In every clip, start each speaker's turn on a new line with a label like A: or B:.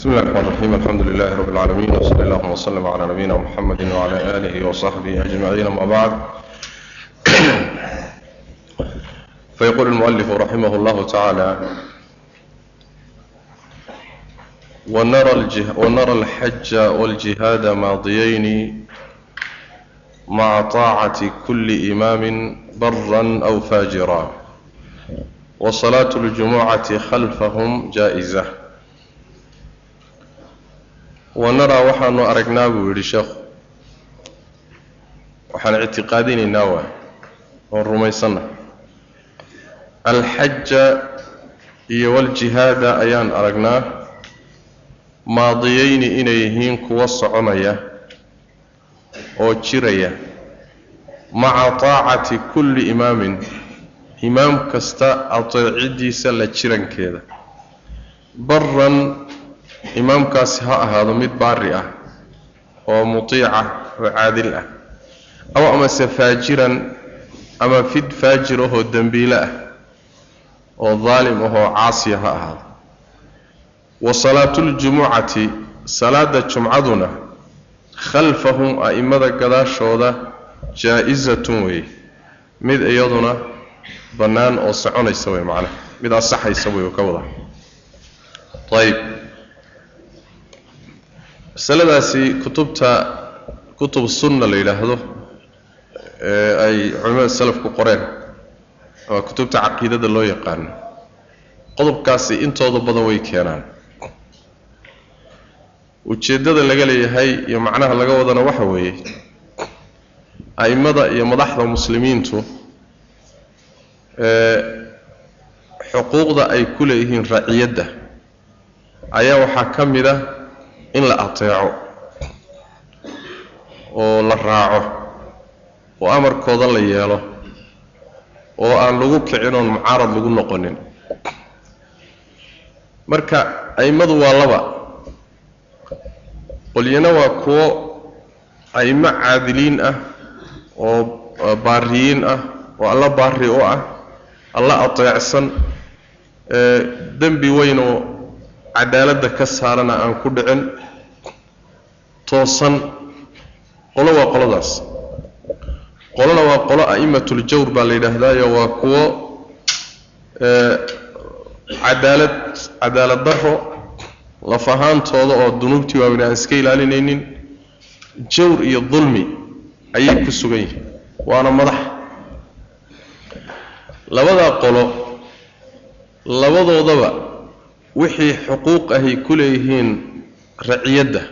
A: بسم الله الرحمن الرحيم الحمد لله رب العالمين وصلى اللهم وسلم على نبينا محمد وعلى آله وصحبه أجمعين أما بعد فيقول المؤلف رحمه الله تعالى ونرى, الجه... ونرى الحج والجهاد ماضيين مع طاعة كل إمام برا أو فاجرا وصلاة الجمعة خلفهم جائزة wanaraa waxaanu aragnaa buu yidhi sheekhu waxaan ictiqaadinaynaa waa oon rumaysanna alxaja iyo waljihaada ayaan aragnaa maadiyeyni inay yihiin kuwa soconaya oo jiraya maca taacati kulli imaamin imaam kasta ateecidiisa la jirankeeda. Baran imaamkaasi ha ahaado mid baari ah oo mutiica oo caadil ah. Aw amase faajiran ama fid faajir ahoo dembiile ah oo daalim ahoo caasiya ha ahaado. Wa salaatuuljumucati salaada jumcaduna khalfahum a'immada gadaashooda jaa-isatun weeye. Mid iyaduna bannaan oo soconaysa wey macnaha. Mid asaxaysa wey oo ka wada. Ayb masaladaasi kutubta kutub sunna la yidhaahdo ee ay culimmada salafku qoreen ama kutubta caqiidada loo yaqaano qodobkaasi intooda badan way keenaan. Ujeeddada laga leeyahay iyo macnaha laga wadana waxa weeye a'immada iyo madaxda muslimiintu ee xuquuqda ay ku leeyihiin raciyadda ayaa waxaa ka mid a in la ateeco oo la raaco oo amarkooda la yeelo oo aan lagu kicin oon mucaarad lagu noqonin. Marka a'immadu waa laba. Qolyana waa kuwo a'immo caadiliin ah oo baariyiin ah oo alla baari u ah alla ateecsan dembi weyn oo cadaaladda ka saarana aan ku dhicin toosan qolo waa qoladaas. Qolona waa qolo a'imatuljawr baa la yidhaahdaayo waa kuwo cadaalad cadaalad daro laf ahaantooda oo dunuubtii waaweyne aan iska ilaalinaynin. Jawr iyo dulmi ayay ku sugan yihiin. Waana madax. Labadaa qolo labadoodaba wixii xuquuq ahay ku leeyihiin raciyadda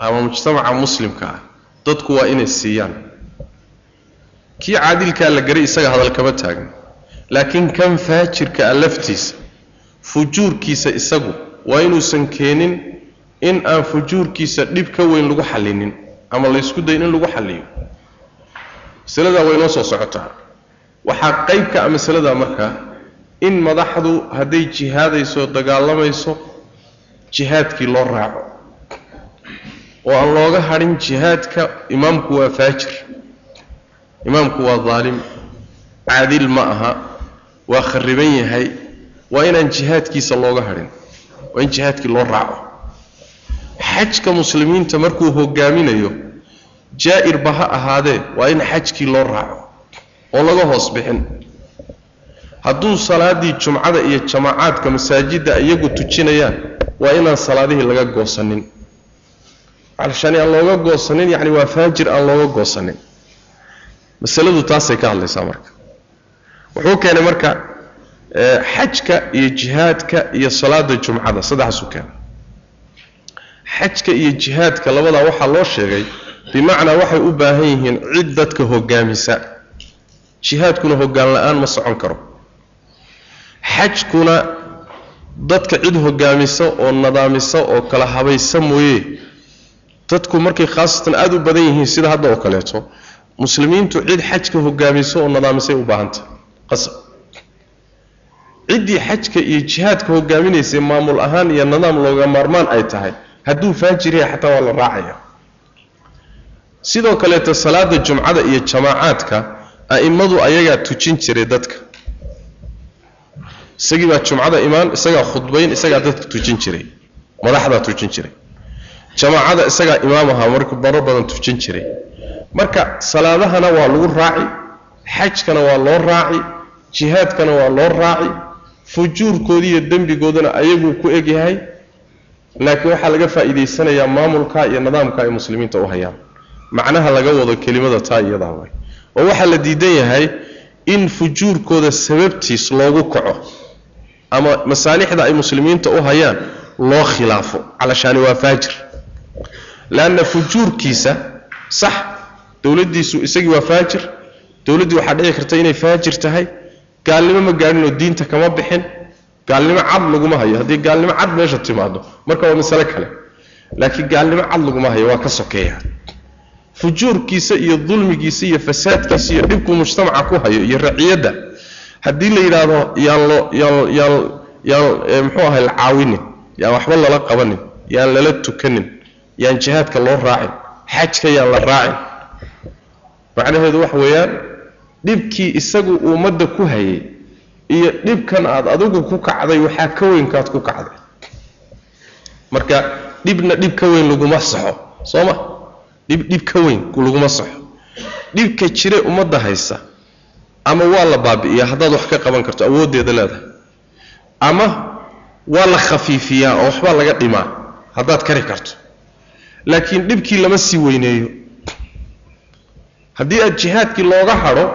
A: ama mujtamaca muslimka ah dadku waa inay siiyaan. Kii caadilkaa la garay isaga hadal kama taagno laakiin kan faajirka ah laftiisa fujuurkiisa isagu waa inuusan keenin in aan fujuurkiisa dhib ka weyn lagu xallinin ama laysku dayin in lagu xalliyo. Masaladaa way noo soo socotaa. Waxaa qayb ka ah masaladaa markaa in madaxdu hadday jihaadayso dagaalamayso jihaadkii loo raaco. Oo aan looga hadhin jihaadka imaamku waa faajir imaamku waa daalim caadil ma aha waa khariban yahay waa inaan jihaadkiisa looga hadhin waa in jihaadkii loo raaco. Xajka muslimiinta markuu hogaaminayo jaa'irba ha ahaadee waa in xajkii loo raaco oo laga hoos bixin hadduu salaaddii jumcada iyo jamaacaadka masaajidda iyagu tujinayaan waa inaan salaadihii laga goosanin. Alshani aan looga goosanin yacni waa faajir aan looga goosanin. Masaladu taasay ka hadlaysaa marka. Wuxuu keenay marka xajka iyo jihaadka iyo salaada jumcada saddexaasuu keenay. Xajka iyo jihaadka labadaa waxaa loo sheegay bimacnaa waxay u baahan yihiin cid dadka hogaamisa. Jihaadkuna hoggaan la'aan ma socon karo xajkuna dadka cid hogaamisa oo nadaamisa oo kala habaysa mooye. Dadku markay khaasatan aada u badan yihiin sida hadda oo kaleeto muslimiintu cid xajka hogaamiso oo nadaamisay u baahantahay qasab ciddii xajka iyo jihaadka hogaaminaysay maamul ahaan iyo nidaam looga maarmaan ay tahay hadduu faajir yahay xataa waa la raacaya sidoo kaleeto salaada jumcada iyo jamaacaadka a'immadu ayagaa tujin jiray dadka isagii baa jumcada imaan isagaa khudbayn isagaa dadka tujin jiray. Madaxdaa tujin jiray. Jamaacada isagaa imaam ahaa marka baro badan tujin jiray. Marka salaadahana waa lagu raaci xajkana waa loo raaci jihaadkana waa loo raaci fujuurkoodii iyo dembigoodana ayaguu ku egyahay laakiin waxaa laga faa'iidaysanayaa maamulka iyo nidaamka ay muslimiinta u hayaan. Macnaha laga wado kelimada taa iyadaa oo waxaa la diidan yahay in fujuurkooda sababtiis loogu kaco ama masaalixda ay muslimiinta u hayaan loo khilaafo. Calashaani waa faajir. Leanna fujuurkiisa sax dowladdiisu isagii waa faajir. Dowladdii waxaa dhici karta inay faajir tahay. Gaalnimo ma gaadhin oo diinta kama bixin. Gaalnimo cad laguma hayo. Haddii gaalnimo cad meesha timaado marka waa masale kale. Laakiin gaalnimo cad laguma hayo waa ka sokeeya. Fujuurkiisa iyo dulmigiisa iyo fasaadkiisa iyo dhibkuu mujtamaca ku hayo iyo raciyadda haddii la yidhaahdo yaan yaan yaan yaan muxuu ahay la caawinin yaan waxba lala qabanin yaan lala tukanin yaan jihaadka loo raacin xajka yaan la raacin. Macnaheedu waxa weeyaan dhibkii isagu ummadda ku hayay iyo dhibkan aad adigu ku kacday waxaa ka weynkaad ku kacday. Marka dhibna dhib ka weyn laguma saxo soo ma? Dhib dhib ka weyn laguma saxo. Dhibka jire ummadda haysa ama waa la baabi'iyaa haddaad wax ka qaban karto awooddeeda leedahay. Ama waa la khafiifiyaa oo waxbaa laga dhimaa haddaad kari karto. Laakiin dhibkii lama sii weyneeyo. Haddii aad jihaadkii looga hadho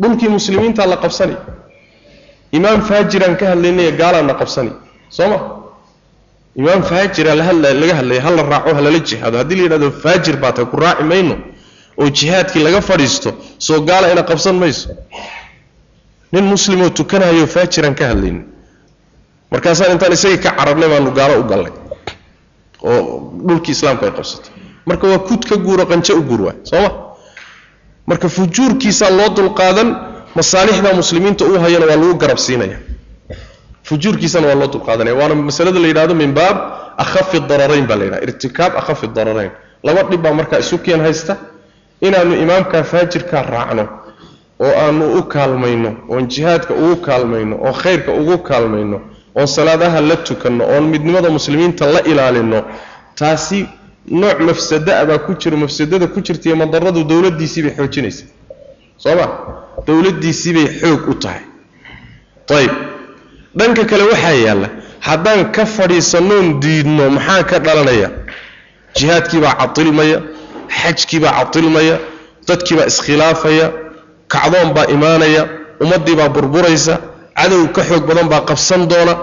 A: dhulkii muslimiintaa la qabsani. Imaam faajiraan ka hadlaynaya gaalaanna qabsani. Soo ma? Imaam faajira laga hadlaya hala raaco halala jihaado. Haddii la yidhahdo faajir baa ku raaci mayno oo jihaadkii laga fadhiisto soo gaala ina qabsan mayso. Nin muslimoo tukanayo faajiraan ka hadlaynin markaasaan intaan isagii ka cararnay baanu gaalo u gallay oo dhulkii islaamka ay qabsatay marka waa kud ka guuro qanjo u guur waay soo ma? Marka fujuurkiisaa loo dulqaadan masaalixda muslimiinta uu hayana waa lagu garab siinaya. Fujuurkiisana waa loo dulqaadanaya waana masalada la yidhahdo min baab akhafi dararayn baa la yidhahda irtikaab akhafi dararayn laba dhib baa markaa isu keen haysta inaannu imaamkaa faajirkaa raacno oo aanu u kaalmayno oon jihaadka ugu kaalmayno oo khayrka ugu kaalmayno oon salaadaha la tukanno oon midnimada muslimiinta la ilaalino taasi nooc mafsadaa baa ku jiro mafsadada ku jirtaiyo madaradu dowladdiisii bay xoojinaysa. Soo ma? Dowladdiisii bay xoog u tahay. Ayib dhanka kale waxaa yaalla haddaan ka fadhiisannoon diidno maxaa ka dhalanaya? Jihaadkiibaa catilmaya xajkiibaa catilmaya dadkiibaa iskhilaafaya kacdoon baa imaanaya ummaddiibaa burburaysa cadow ka xoog badan baa qabsan doona.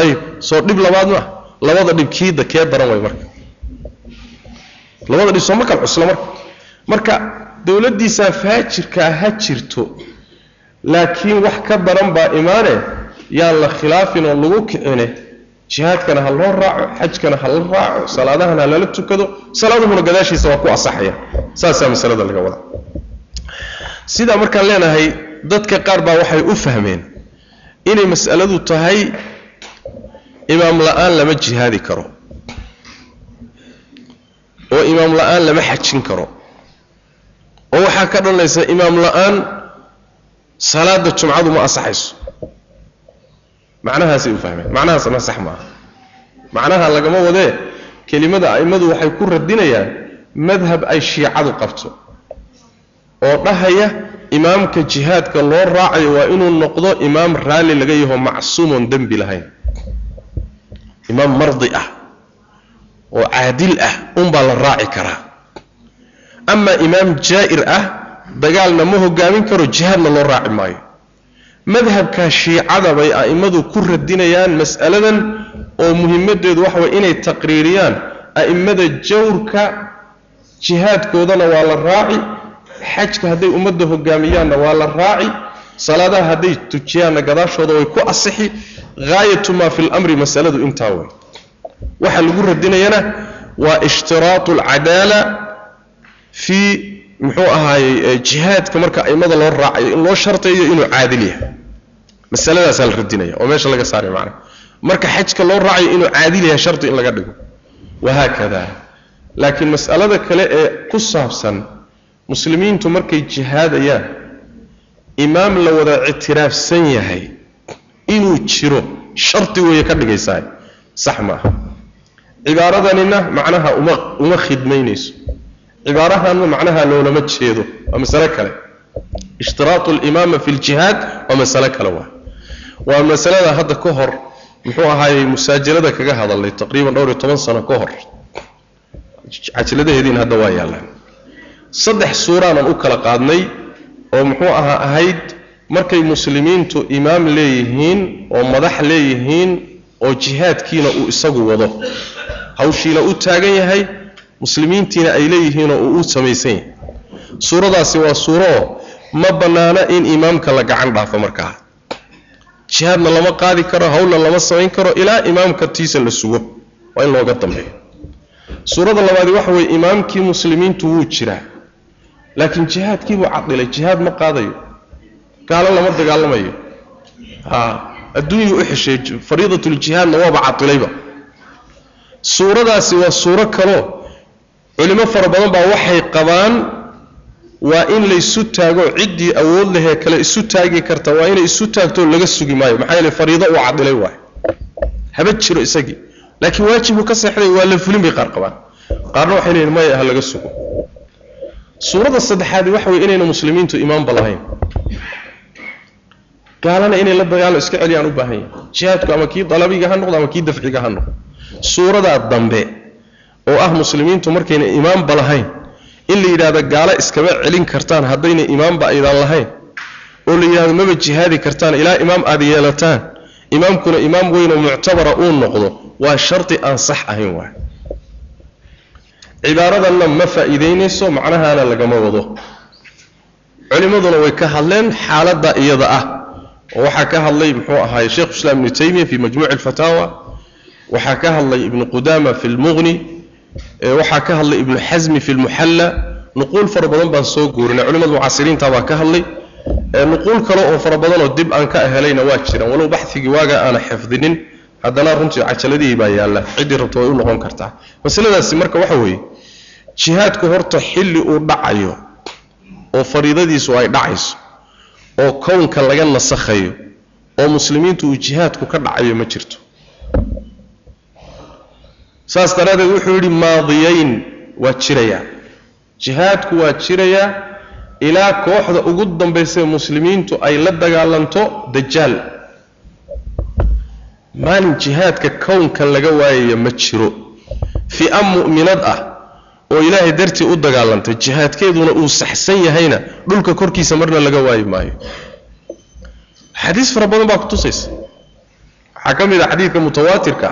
A: Ayib soo dhib labaad maa labada dhib kiida kee daran way marka. Labada dhib sooma kal cusla marka. Marka dowladdiisaa faajirkaa ha jirto laakiin wax ka daran baa imaane yaan la khilaafin oo lagu kicine jihaadkana ha loo raaco xajkana ha la raaco salaadahana ha lala tukado salaaduhuna gadaashiisa waa ku asaxaya. Saasaa masalada laga wada sidaa markaan leenahay dadka qaar baa waxay u fahmeen inay mas'aladu tahay imaam la'aan lama jihaadi karo oo imaam la'aan lama xajin karo oo waxaa ka dhalanaysa imaam la'aan salaada jumcadu ma asaxayso macnahaasay u fahmeen macnahaasna sax maaha. Macnaha lagama wadee kelimada a'immadu waxay ku radinayaan madhab ay shiicadu qabto. Oo dhahaya imaamka jihaadka loo raacayo waa inuu noqdo imaam raalli laga yaho macsuumoon dembi lahayn. Imaam mardi ah oo caadil ah unbaa la raaci karaa. Amaa imaam jaa'ir ah dagaalna ma hogaamin karo jihaadna loo raaci maayo madhabka shiicada bay a'immadu ku radinayaan mas'aladan oo muhimaddeedu waxa way inay taqriiriyaan. A'immada jawrka jihaadkoodana waa la raaci xajka hadday ummadda hogaamiyaanna waa la raaci salaadaha hadday tujiyaanna gadaashooda way ku asixi haayatu maa fi lamri masaladu intaa wey waxa lagu radinayana waa ishtiraatu alcadaala fii muxuu ahaayey jihaadka marka a'immada loo raacayo in loo shartayo inuu caadil yahay. Masaladaasaa la radinaya oo meesha laga saaray macnaha. Marka xajka loo raacayo inuu caadil yahay sharti in laga dhigo. Wahaakada. Laakiin mas'alada kale ee ku saabsan muslimiintu markay jihaadayaan imaam la wada ictiraafsan yahay inuu jiro sharti weeye ka dhigaysaa sax maaha. Cibaaradanina macnaha uma uma khidmaynayso cibaarahanna macnaha loolama jeedo waa masale kale. Ishtiraatu alimaama fi ljihaad waa masalada hadda ka hor muxuu ahaayey musaajalada kaga hadalnay taqriiban dhowr iyo toban sano ka hor. Cajiladaheediina hadda waa yaallaan saddex suuraanan u kala qaadnay oo muxuu ahaa ahayd markay muslimiintu imaam leeyihiin oo madax leeyihiin oo jihaadkiina uu isagu wado. Hawshiina u taagan yahay muslimiintiina ay leeyihiinoo uu u samaysan yahay. Suuradaasi waa suuro. Oo ma bannaana in imaamka la gacan dhaafo markaa. Jihaadna lama qaadi karo hawlna lama samayn karo ilaa imaamka tiisa la sugo. Waa in looga dambeeyo. Suurada labaadi waxa weeye imaamkii muslimiintu wuu jiraa. Laakiin jihaadkiibuu cadilay jihaad ma qaadayo. Gaalo lama dagaalamayo. Adduunyuu u xesheey fariidatuljihaadna waaba cadilayba suuradaasi waa suuro kaloo culimo fara badan baa waxay qabaan waa in laysu taago ciddii awood lehee kale isu taagi karta waa inay isu taagto laga sugi maayo maxaa yeele fariido uu cadilay waay haba jiro isagii. Laakiin waajibuu ka seexday waa la fulin bay qaar qabaan. Qaarna waxay leeyihiin maya ha laga sugo. Suuradda saddexaadi waxa weye inayna muslimiintu imaanba lahayn. Gaalana inay la dagaalo iska celiyaan u baahan yahay jihaadku ama kii dalabiga ha noqdo ama kii dafciga ha noqdo. Suuradaa dambe oo ah muslimiintu markayna imaanba lahayn in la yidhahdo gaalo iskama celin kartaan haddayna imaamba aydan lahayn oo la yidhahdo maba jihaadi kartaan ilaa imaam aad yeelataan imaamkuna imaam weyn oo muctabara uu noqdo waa shardi aan sax ahayn waay. Cibaaradanna ma faa'iidaynayso macnahaana lagama wado. Culimmaduna way ka hadleen xaaladda iyada ah. Oo waxaa ka hadlay muxuu ahaay sheekhu islaam ibnu taymiya fi majmuuci alfataawa waxaa ka hadlay ibnu qudaama fi lmuqni waxaa ka hadlay ibnu xasmi fi lmuxalla nuquul fara badan baan soo guurinay. Culimada mucaasiriinta baa ka hadlay. Nuquul kale oo fara badan oo dib aan ka helayna waa jiraan. Walow baxigii waaga aana xifdinin. Haddana runtii cajaladihii baa yaalla. Ciddii rabto way u noqon kartaa. Masaladaasi marka waxa weeye jihaadku horta xilli uu dhacayo oo fariidadiisu ay dhacayso oo kownka laga nasakhayo oo muslimiintu uu jihaadku ka dhacayo ma jirto saas daraaddeed wuxuu yidhi maadiyayn waa jirayaa jihaadku waa jirayaa ilaa kooxda ugu dambaysa muslimiintu ay la dagaalanto dajaal. Maalin jihaadka kownkan laga waayaya ma jiro. Fi'a mu'minad ah oo ilaahay dartii u dagaalantay jihaadkeeduna uu saxsan yahayna dhulka korkiisa marna laga waayi maayo. Xadiis fara badan baa ku tusaysa. Waxaa ka mid ah xadiidka mutawaatirka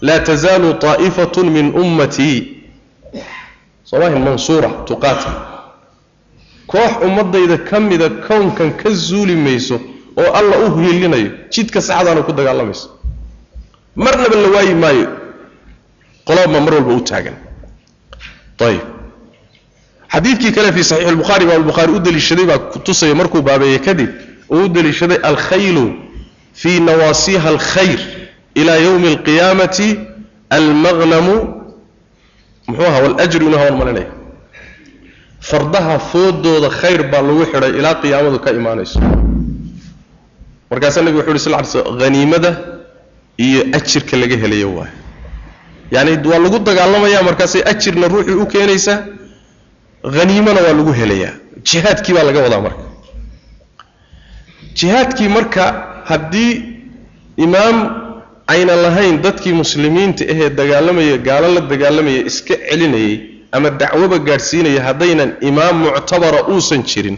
A: laa tazaalu طaa'ifatun min ummatii somahin mansuura tuqaatil koox ummadayda ka mida kownkan ka zuuli mayso oo alla u hiilinayo jidka saxdaana ku dagaalamayso marnaba la waayi maayo qolaba mar walba u taagan ayib xadiidkii kale fii saxiix lbukhaari baa albukhaari u deliishaday baa kutusaya markuu baabeeyey kadib uu u deliishaday alkhaylu fii nawaasiha alkhayr ila yowmi alqiyaamati almagnamu muxuu aha waljru inu hawan malinaya fardaha foodooda khayr baa lagu xidhay ilaa qiyaamadu ka imaanayso. Markaasaa nabig wuxu uhi sal sl haniimada iyo ajirka laga helayo waay yacni waa lagu dagaalamaya markaasay ajirna ruuxii u keenaysaa haniimana waa lagu helayaa. Jihaadkii baa laga wadaa marka. Jihaadkii marka haddii imaam ayna lahayn dadkii muslimiinta ahee dagaalamaya gaalo la dagaalamaya iska celinayay ama dacwoba gaadhsiinaya haddaynan imaam muctabara uusan jirin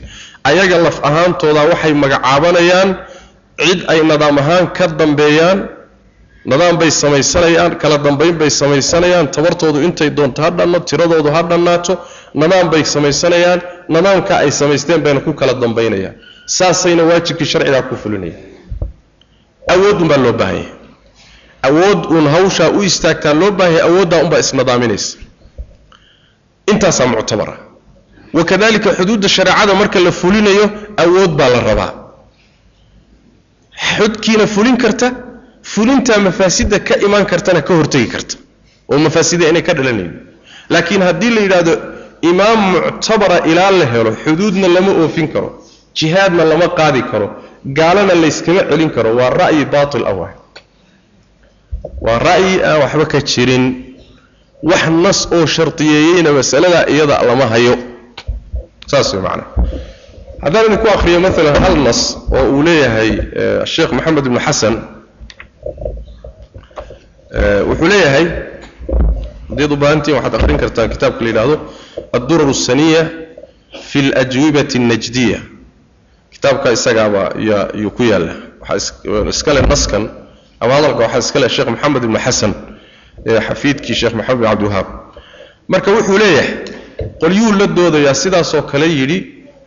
A: ayaga laf ahaantooda waxay magacaabanayaan cid ay nidaam ahaan ka dambeeyaan nidaam bay samaysanayaan kala dambayn bay samaysanayaan tabartoodu intay doonto ha dhanno tiradoodu ha dhannaato nidaam bay samaysanayaan nidaamka ay samaysteen bayna ku kala dambaynayaan saasayna waajibkii sharcigaa ku fulinayaan. Awoodun baa loo baahan yahay awood uun hawshaa u istaagtaa loo baahanya awooddaa unbaa isnidaaminaysa intaasaa muctabara. Wakadalika xuduudda shareecada marka la fulinayo awood baa la rabaa. Xudkiina fulin karta fulintaa mafaasidda ka imaan kartana ka hortegi karta. Oo mafaasida inay ka dhalanayn laakiin haddii la yidhaahdo imaam muctabara ilaa la helo xuduudna lama oofin karo jihaadna lama qaadi karo gaalana layskama celin karo waa ra'yi baatil ah waay waa ra'yi aan waxba ka jirin wax nas oo shardiyeeyeyna masaladaa iyada lama hayo saas way macnaha haddaan idinku akriyo maalan hal nas oo uu leeyahay sheekh maxamed ibnu xasan wuxuu leeyahay haddayd u baahantihin waxaad akrin kartaa kitaabka la yidhaahdo addurar الsaniya fi اlajwibati الnajdiya kitaabka isagaaba yuu ku yaalla waxaa iskale naskan ama hadalka waxaa iskale sheekh maxamed ibnu xasan xafiidkii sheekh maxamed ibn cabdiwahaab marka wuxuu leeyahay qolyuu la doodayaa sidaasoo kale yidhi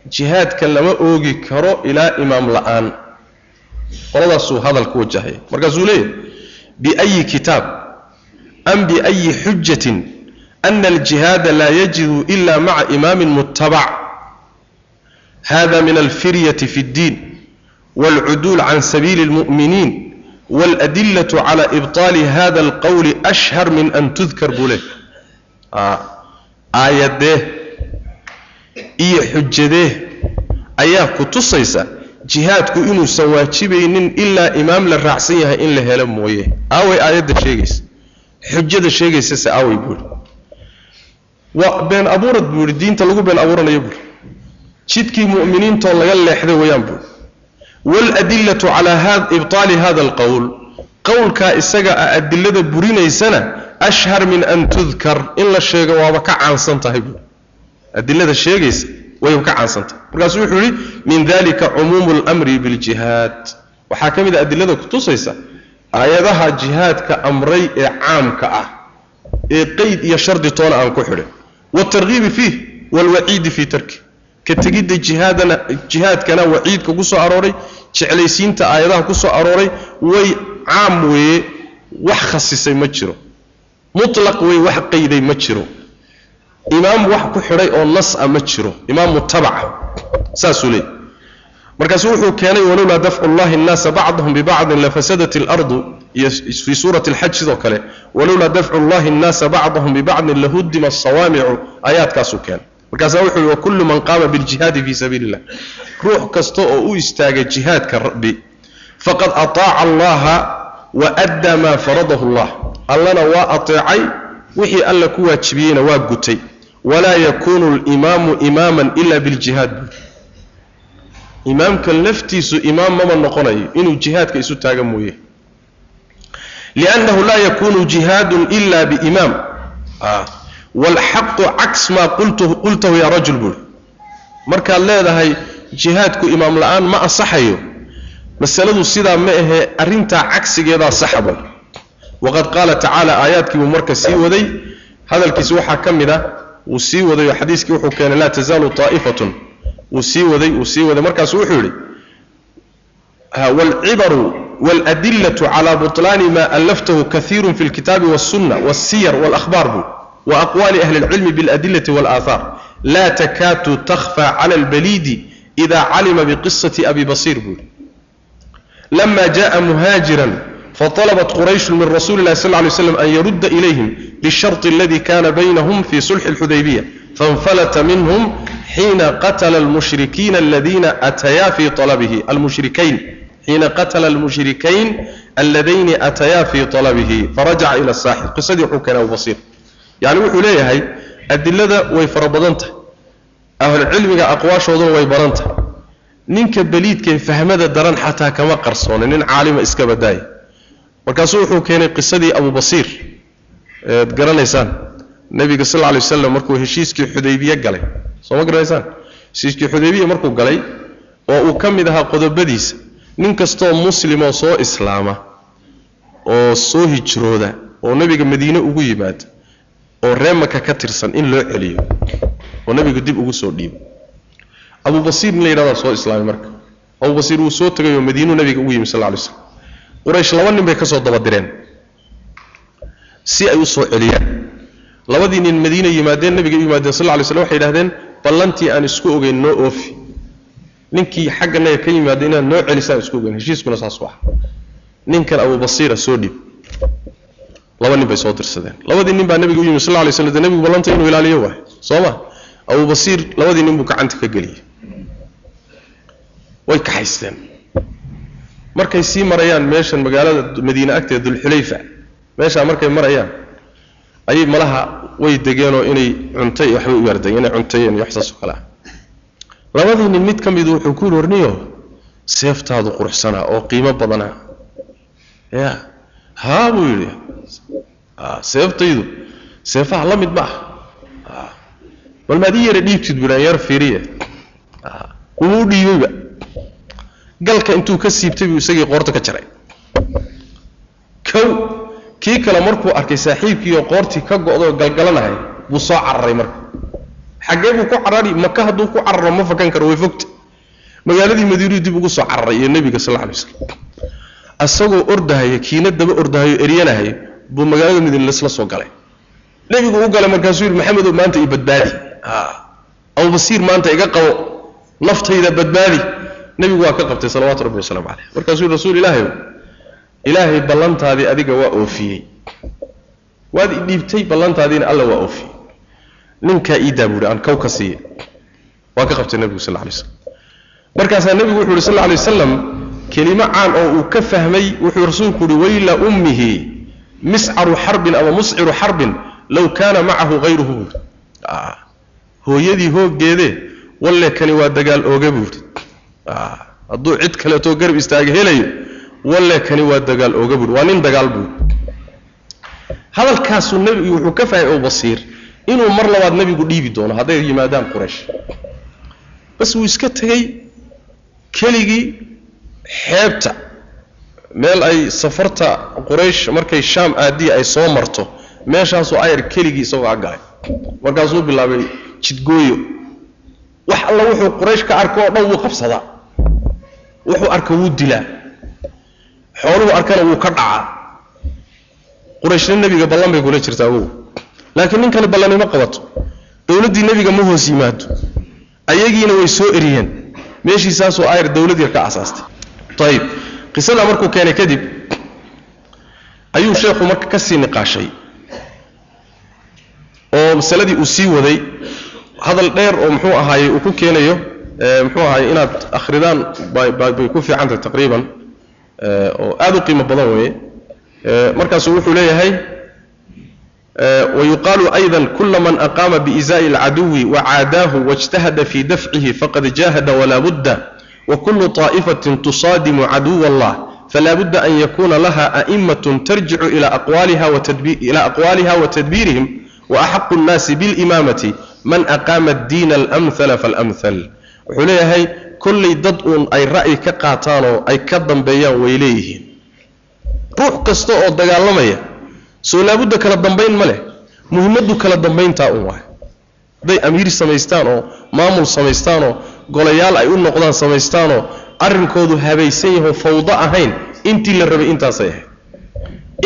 A: jihaadka lama oogi karo ilaa imaam la'aan. Qoladaasuu hadal ku wajahaya. Markaasuu leeyahay biayi kitaab am biayi xujjatin ana aljihaada laa yajidu ila maca imaamin muttabac. Hada min alfiryati fi اddiin wاlcuduul can sabiili اlmu'miniin wاladilaة cala ibطaali hada اlqowli ashhar min an tudkar buu leey aayadee iyo xujadee ayaa ku tusaysa jihaadku inuusan waajibaynin ilaa imaam la raacsan yahay in la helo mooye aaway aayadda sheegaysa xujada sheegaysase aaway buuri waa been abuurad buu yihi diinta lagu been abuuranayo buuri waladillatu calaa ibtaali hada alqowl qowlkaa isaga ah adilada burinaysana ashhar min an tudkar in la sheego waaba ka caansan tahay bu adilada sheegaysa wayba ka caansan tahay markaasuu wuxuu yihi min dalika cumuumu lmri biljihaad waxaa ka mid a adilada kutusaysa aayadaha jihaadka amray ee caamka ah ee qeyd iyo shardi toona aan ku xidhin waatargiibi fiih walwaciidi fii tarki ka tegidda jihaadana jihaadkana waciidka ku soo arooray jeclaysiinta aayadaha ku soo arooray way caam weeye wax khasisay ma jiro. Mulaq wey wax qayday ma jiro. Imaam wax ku xidhay oo nas a ma jiro. Imaamu tabaca saasuu leeyay markaasu wuxuu keenay walowlaa dafcu llahi nnaasa bacdahum bibacdin lafasadat alardu iyo fii suurati alxaj sidoo kale walowlaa dafcu llahi nnaasa bacdahum bibacdin lahuddima asawaamicu aayaadkaasuu keenay markaasa wuxuu yihi wakullu man qaama biljihaadi fii sabiili illah ruux kasta oo u istaaga jihaadka rabbi faqad ataaca allaha wa addaa maa faradahu allah. Allana waa ateecay wixii alla ku waajibiyeyna waa gutay. Walaa yakuunu limaamu imaaman ila biljihaad. Imaamka laftiisu imaam mama noqonayo inuu jihaadka isu taaga mooye. Liannahu laa yakuunu jihaadun ila biimaam. Ah waalxaqu cas maa qultahu yaa rajul buui markaad leedahay jihaadku imaam la'aan ma ansaxayo. masaladu sidaa ma ahee arrintaa cagsigeedaa saxa bay waqad qaala tacaala aayaadkiibuu marka sii waday. hadalkiisi waxaa ka mid ah, a wuu sii waday oo xadiiskii wuxuu keenay laa tasaalu aa'ifatun wuu sii waday wuu sii waday. markaasu wuxuu yidhi waalcibaru waaldillatu calaa butlaani maa allaftahu kaiirun fi lkitaabi wasunna wasiyar walakhbaar buu. وأqwali أhli الcilmi bاladilati wاlآahaar la takaadu takhfى clى اlbaliidi إida calima bqisaةi abi basiir buu lama jaءa muhaajiran فطلبت قريش من رسول الله صلى الله عليه وسلم أن يرد إليهم بالشرط الذي كان بينهم في صلح الحديبية فانفلت منهم حين قتل المشركين الذين أتيا في طلبه المشركين حين قتل المشركين الذين أتيا في طلبه فرجع إلى الساحل قصدي حكنا وبصير yacni wuxuu leeyahay adilada way fara badan tahay. Ahlucilmiga aqwaashooduna way badan tahay. Ninka beliidkae fahmada daran xataa kama qarsoona nin caalima iska badaaya markaasuu wuxuu keenay qisadii abubasiir eed garanaysaan. Nebiga sal lla alay waslam markuu heshiiskii xudaybiye galay soo ma garanaysaan? Heshiiskii xudaybiya markuu galay oo uu ka mid ahaa qodobadiisa nin kastoo muslimoo soo islaama oo soo hijrooda oo nebiga madiine ugu yimaada oo ree maka ka tirsan in loo celiyo oo nebigu dib ugu soo dhiibo. Abu basiir nin la yidhahdaa soo islaamay marka. Abu basiir wuu soo tegay oo madiinuu nebiga ugu yimi sal lay slam quraysh laba nin bay ka soo dabadireen si ay u soo celiyaan. Labadii nin madiina yimaadeen nabiga u yimaadeen sal lla lay slam waxay yidhahdeen ballantii aan isku ogeyn noo oofi. Ninkii xagga naga ka yimaada inaad noo celisaan isku ogeyn heshiiskuna saas u ah. Ninkan abu basiira soo dhiib laba nin bay soo dirsadeen. Labadii nin baa nabiga u yimid sal lay slam dee nabigu ballanta inuu ilaaliyo waay. Soo ma? Abu basiir labadii nin buu gacanta ka geliyey. Way kaxaysteen markay sii marayaan meeshan magaalada madiine agteeda dulxulayfa meeshaa markay marayaan ayay malaha way degeenoo inay cuntay waxbay u yardayen inay cuntayeen iyo waxsaas oo kale ah labadii nin mid ka midu wuxuu ku yidhi warniyo seeftaadu quruxsanaa oo qiimo badanaa. Ya haa buu yidhi seeftaydu seefaha la mid ma ah. Bal maad ii yara dhiibtid buu yar fiiriye wuu u dhiibayba galka intuu ka siibtay buu isagii qoorta ka jaray. Kow kii kale markuu arkay saaxiibkii oo qoortii ka go'doo galgalanahay buu soo cararay marka. Xaggee buu ku carari maka hadduu ku cararo ma fakan karo way fogta magaaladii madiinuu dib ugu soo cararay iyo nebiga sal alla alay waslam asagoo ordahaya kiina daba ordahayo eryanahaya buu magaalada madiine lasla soo galay. Nebigu u galay markaasuu yidhi maxamedow maanta i badbaadi. Abubasiir maanta iga qabo naftayda badbaadi. Nebigu waa ka qabtay salawaatu rabbi wasalaamu caleyh markaasuu yidhi rasuul ilaahay ilaahay ballantaadii adiga waa oofiyey. Waad i dhiibtay ballantaadiina alla waa oofiyey. Ninkaa iidaa buu yidhi aan kow ka siiya waa ka qabtay nebigu sal alay slam markaasaa nebigu wuxu yidhi sal alay wasalam kelimo caan oo uu ka fahmay wuxuu rasuulku yidhi wayla ummihi miscaru xarbin ama musciru xarbin low kaana macahu hayruhu buuri hooyadii hooggeedee walle kani waa dagaal ooga buuri hadduu cid kaleetoo garab istaaga helayo walle kani waa dagaal ooga buuri waa nin dagaal buuri hadalkaasuu nebigu wuxuu ka fahmay abubasiir inuu mar labaad nebigu dhiibi doono hadday yimaadaan quraysh. Bas wuu iska tegey keligii xeebta meel ay safarta quraysh markay shaam aadiya ay soo marto meeshaasuu ayar keligii isagoo aggalay markaasuu bilaabay jidgooyo. Wax alla wuxuu quraysh ka arko oo dhan wuu qabsadaa. Wuxuu arka wuu dilaa. Xooluhu arkana wuu ka dhacaa. Qurayshna nebiga ballan bay kula jirtaa wow laakiin nin kale ballanimo qabato. Dowladdii nebiga ma hoos yimaado. Ayagiina way soo eriyeen. Meeshii saasoo ayar dowlad yar ka asaastay ayib qisadaa markuu keenay kadib ayuu sheekhu marka ka sii niqaashay oo masaladii uu sii waday hadal dheer oo muxuu ahaayey uu ku keenayo muxuu ahaayey inaad akhridaan bay ku fiican tahay taqriiban oo aad u qiimo badan weeye markaasuu wuxuu leeyahay ويقال أيضا كل من أقام بإزاء العدو وعاداه واجتهد في دفعه فقد جاهد ولا بد وكل طائفة تصادم عدو الله فلا بد أن يكون لها أئمة ترجع إلى أقوالها, وتدبير إلى أقوالها وتدبيرهم وأحق الناس بالإمامة من أقام الدين الأمثل فالأمثل وحليه هي كل ضد أي رأي كقاتانو أي كضم بيان وإليه روح كستو دقالمية soo laabudda kala dambayn ma leh muhimmaddu kala dambayntaa un waay hadday amiir samaystaan oo maamul samaystaan oo golayaal ay u noqdaan samaystaanoo arrinkoodu habaysan yahoo fawdo ahayn intii la rabay intaasay ahayd.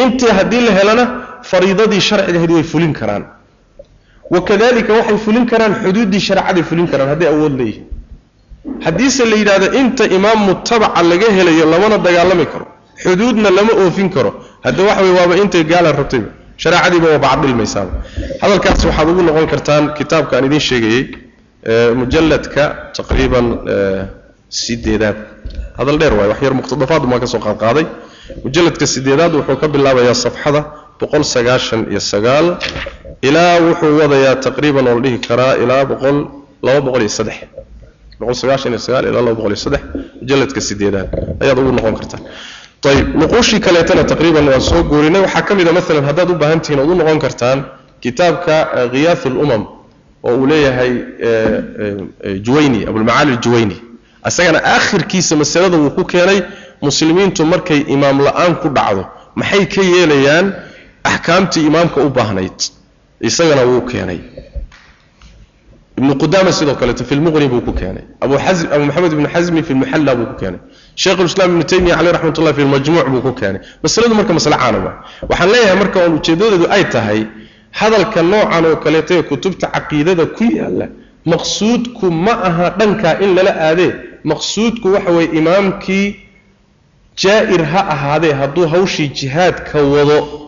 A: Intii haddii la helana fariidadii sharciga ahayd way fulin karaan. Wakadalika waxay fulin karaan xuduuddii shareecaday fulin karaan hadday awood leeyihiin. Haddiise la yidhahdo inta imaam mutabaca laga helayo lamana dagaalami karo xuduudna lama oofin karo. Hadda waxa wey waaba intay gaala rabtayba shareecadiiba waa bacdhilmaysaaba hadalkaas waxaad ugu noqon kartaan kitaabka aan idiin sheegayey mujalladka taqriiban sideedaad. Hadal dheer waay wax yar muqtadafaad maa ka qaadqaaday. Mujalladka sideedaad wuxuu ka bilaabayaa safxada boqol sagaashan iyo sagaal ilaa wuxuu wadayaa taqriiban oo la dhihi karaa ilaa boqol laba boqol iyo saddex. Boqol sagaashan iyo sagaal ilaa laba boqol iyo saddex mujalladka sideedaad. Ayaad ugu noqon kartaan ayib nuquushii kaleetana taqriiban waan soo guurinay. Waxaa ka mid a maalan haddaad u baahan tihiin ood u noqon kartaan kitaabka khiyaathu lumam oo uu leeyahay juwayni abulmacaali aljuwayni isagana aakhirkiisa masalada wuu ku keenay muslimiintu markay imaam la'aan ku dhacdo maxay ka yeelayaan axkaamtii imaamka u baahnayd? Isagana wuu keenay ibnu qudaama sidoo kaleeto fi lmuqni buu ku keenay. Abu maxamed ibnu xasmi fi lmuxalla buu ku keenay. Sheekh ulislaam ibnu taymiya caleyh raxmat ullah fi lmajmuuc buu ku keenay. Masaladu marka masale caana waxaan leeyahay marka oon ujeedadeedu ay tahay hadalka noocan oo kaleeto ee kutubta caqiidada ku yaalla maqsuudku ma aha dhankaa in lala aadee maqsuudku waxa weeye imaamkii jaa'ir ha ahaadee hadduu hawshii jihaadka wado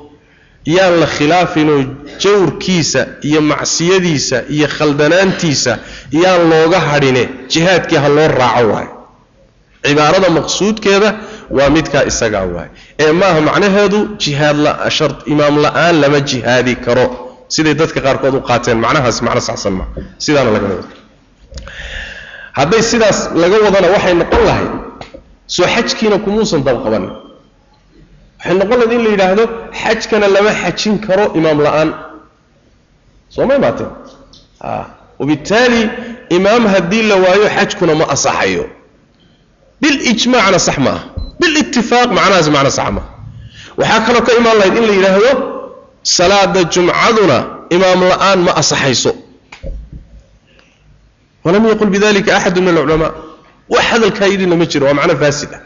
A: yaan la khilaafinoo jawrkiisa iyo macsiyadiisa iyo khaldanaantiisa yaan looga hadhine jihaadkii ha loo raaco waayo. Cibaarada maqsuudkeeda waa midkaa isagaa waay ee maaha macnaheedu jihaad shar imaam la'aan lama jihaadi karo. Siday dadka qaarkood u qaateen macnahaas macno saxsan ma. Sidaana laga wada hadday sidaas laga wadana waxay noqon lahayd soo xajkiina kumuusan dabqabanin waxay noqon lahayd in la yidhaahdo xajkana lama xajin karo imaam la'aan. Soo may maateen wabittaali imaam haddii la waayo xajkuna ma asaxayo bilijmaacna sax ma ah bilitifaaq macnahaas macno sax maaha waxaa kaloo ka imaan lahayd in la yidhaahdo salaada jumcaduna imaam la'aan ma asaxayso walam yaqul bidalika axadu min alculamaa wax hadalkaa yidhina ma jiro waa macno faasid ah.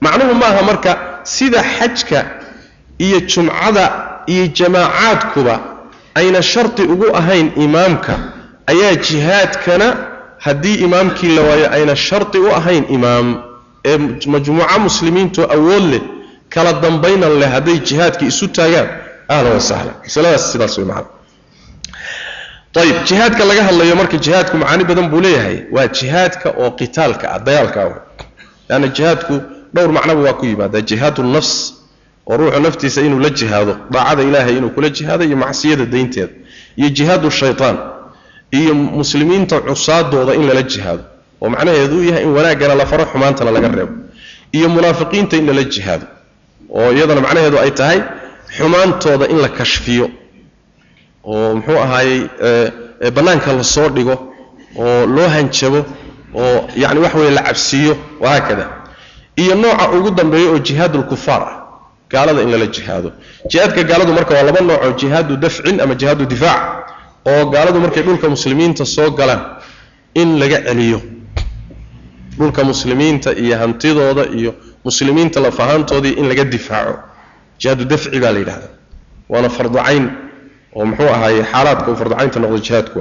A: Macnuhu maaha marka sida xajka iyo jumcada iyo jamaacaadkuba ayna shardi ugu ahayn imaamka ayaa jihaadkana haddii imaamkii la waayo ayna shardi u ahayn imaam ee majmuuco muslimiintu awood leh kala dambaynan leh hadday jihaadka isu taagaan. Ahlan wa sahlan. Masaladaas sidaas way macana ayib jihaadka laga hadlayo marka jihaadku macaani badan buu leeyahay waa jihaadka oo qitaalka ah dagaalka ah. Leanna jihaadku dhowr macnoba waa ku yimaada jihaadu nafs oo ruuxu naftiisa inuu la jihaado daacada ilaahay inuu kula jihaado iyo macsiyada daynteeda iyo jihaadu shaytaan iyo muslimiinta cusaadooda in lala jihaado oo macnaheedu yahay in wanaaggana la faro xumaantana laga reebo iyo munaafiqiinta in lala jihaado oo iyadana macnaheedu ay tahay xumaantooda in la kashfiyo oo muxuu ahaayey bannaanka la soo dhigo oo loo hanjabo oo yacni wax weeye la cabsiiyo wahaakada iyo nooca ugu dambeeya oo jihaadulkufaar ah gaalada in lala jihaado. Jihaadka gaaladu marka waa laba nooc oo jihaadu dafcin ama jihaadu difaac oo gaaladu markay dhulka muslimiinta soo galaan in laga celiyo. Dhulka muslimiinta iyo hantidooda iyo muslimiinta lafahaantoodii in laga difaaco. Jihaadu dafci baa la yidhahdaa waana farducayn oo muxuu ahaaye xaalaadka uu farducaynta noqdo jihaadku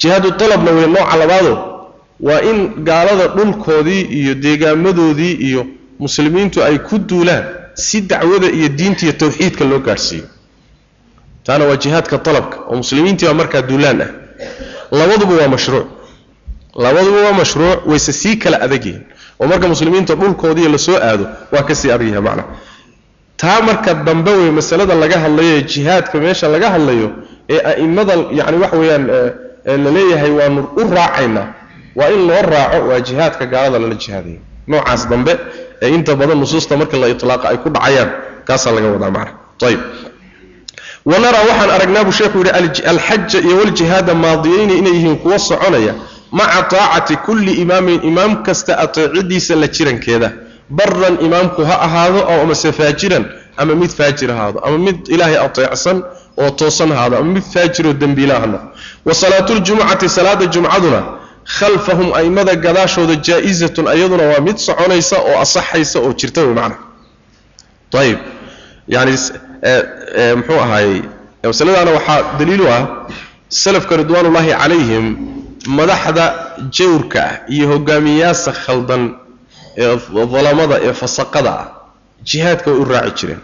A: jihaadu talabna wey nooca labaado waa in gaalada dhulkoodii iyo deegaamadoodii iyo muslimiintu ay ku duulaan si dacwada iyo diinta iyo tawxiidka loo gaadhsiiyo taana waa jihaadka talabka oo muslimiintii baa markaa duulaan ah. Labaduba waa mashruuc. Labaduba waa mashruuc wayse sii kala adag yihiin oo marka muslimiinta dhulkoodii la soo aado waa ka sii adag yahay macnaha taa marka dambe wey masalada laga hadlayo ee jihaadka meesha laga hadlayo ee a'immada yacni wax weeyaan la leeyahay waanu u raacaynaa waa in loo raaco waa jihaadka gaalada lala jihaadayo noocaas dambe ee inta badan nusuusta marka la itlaaqa ay ku dhacayaan kaasaa laga wadaa macna. Ayib wanaraa waxaan aragnaa buu sheekhu yidhi alxaja iyo waljihaada maadiyeyni inay yihiin kuwa soconaya maca taacati kulli imaamin imaam kasta ateecidiisa la jirankeeda. Baran imaamku ha ahaado oo amase faajiran ama mid faajir ahaado ama mid ilaahay ateecsan oo toosan ahaado ama mid faajiroo dembiila ha noqdo wa salaatuljumucati salaada jumcaduna khalfahum aimada gadaashooda jaa-izatun ayaduna waa mid soconaysa oo asaxaysa oo jirta wey macna ayib yani muxuu ahaayey masaladaana waxaa daliilu ah salafka ridwaanullaahi calayhim madaxda jawrka ah iyo hogaamiyaasa khaldan ee dalamada ee fasaqada ah jihaadka way u raaci jireen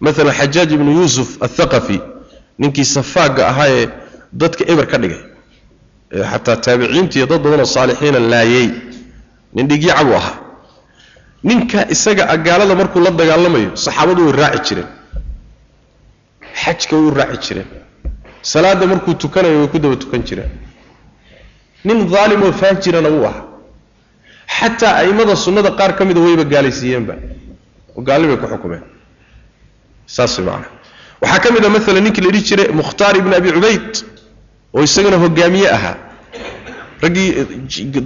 A: maalan xajaaj ibnu yuusuf athaqafi ninkii safaaga ahaa ee dadka eber ka dhigay xataa taabiciinta dad badanoo saalixiina laayay. Nin dhigyaca buu ahaa ninka isaga agaalada markuu la dagaalamayo saxaabadu way raaci jireen. Xajka way u raaci jireen. Salaada markuu tukanayo way ku daba tukan jireen. Nin daalimoo faajirana wuu ahaa. Xataa a'immada sunnada qaar ka mida wayba gaalaysiiyeenba. Oo gaalli bay ku xukumeen. Saas way macana waxaa ka mid a maalan ninkii la dhihi jiray mukhtaar ibni abi cubayd oo isagana hogaamiye ahaa raggii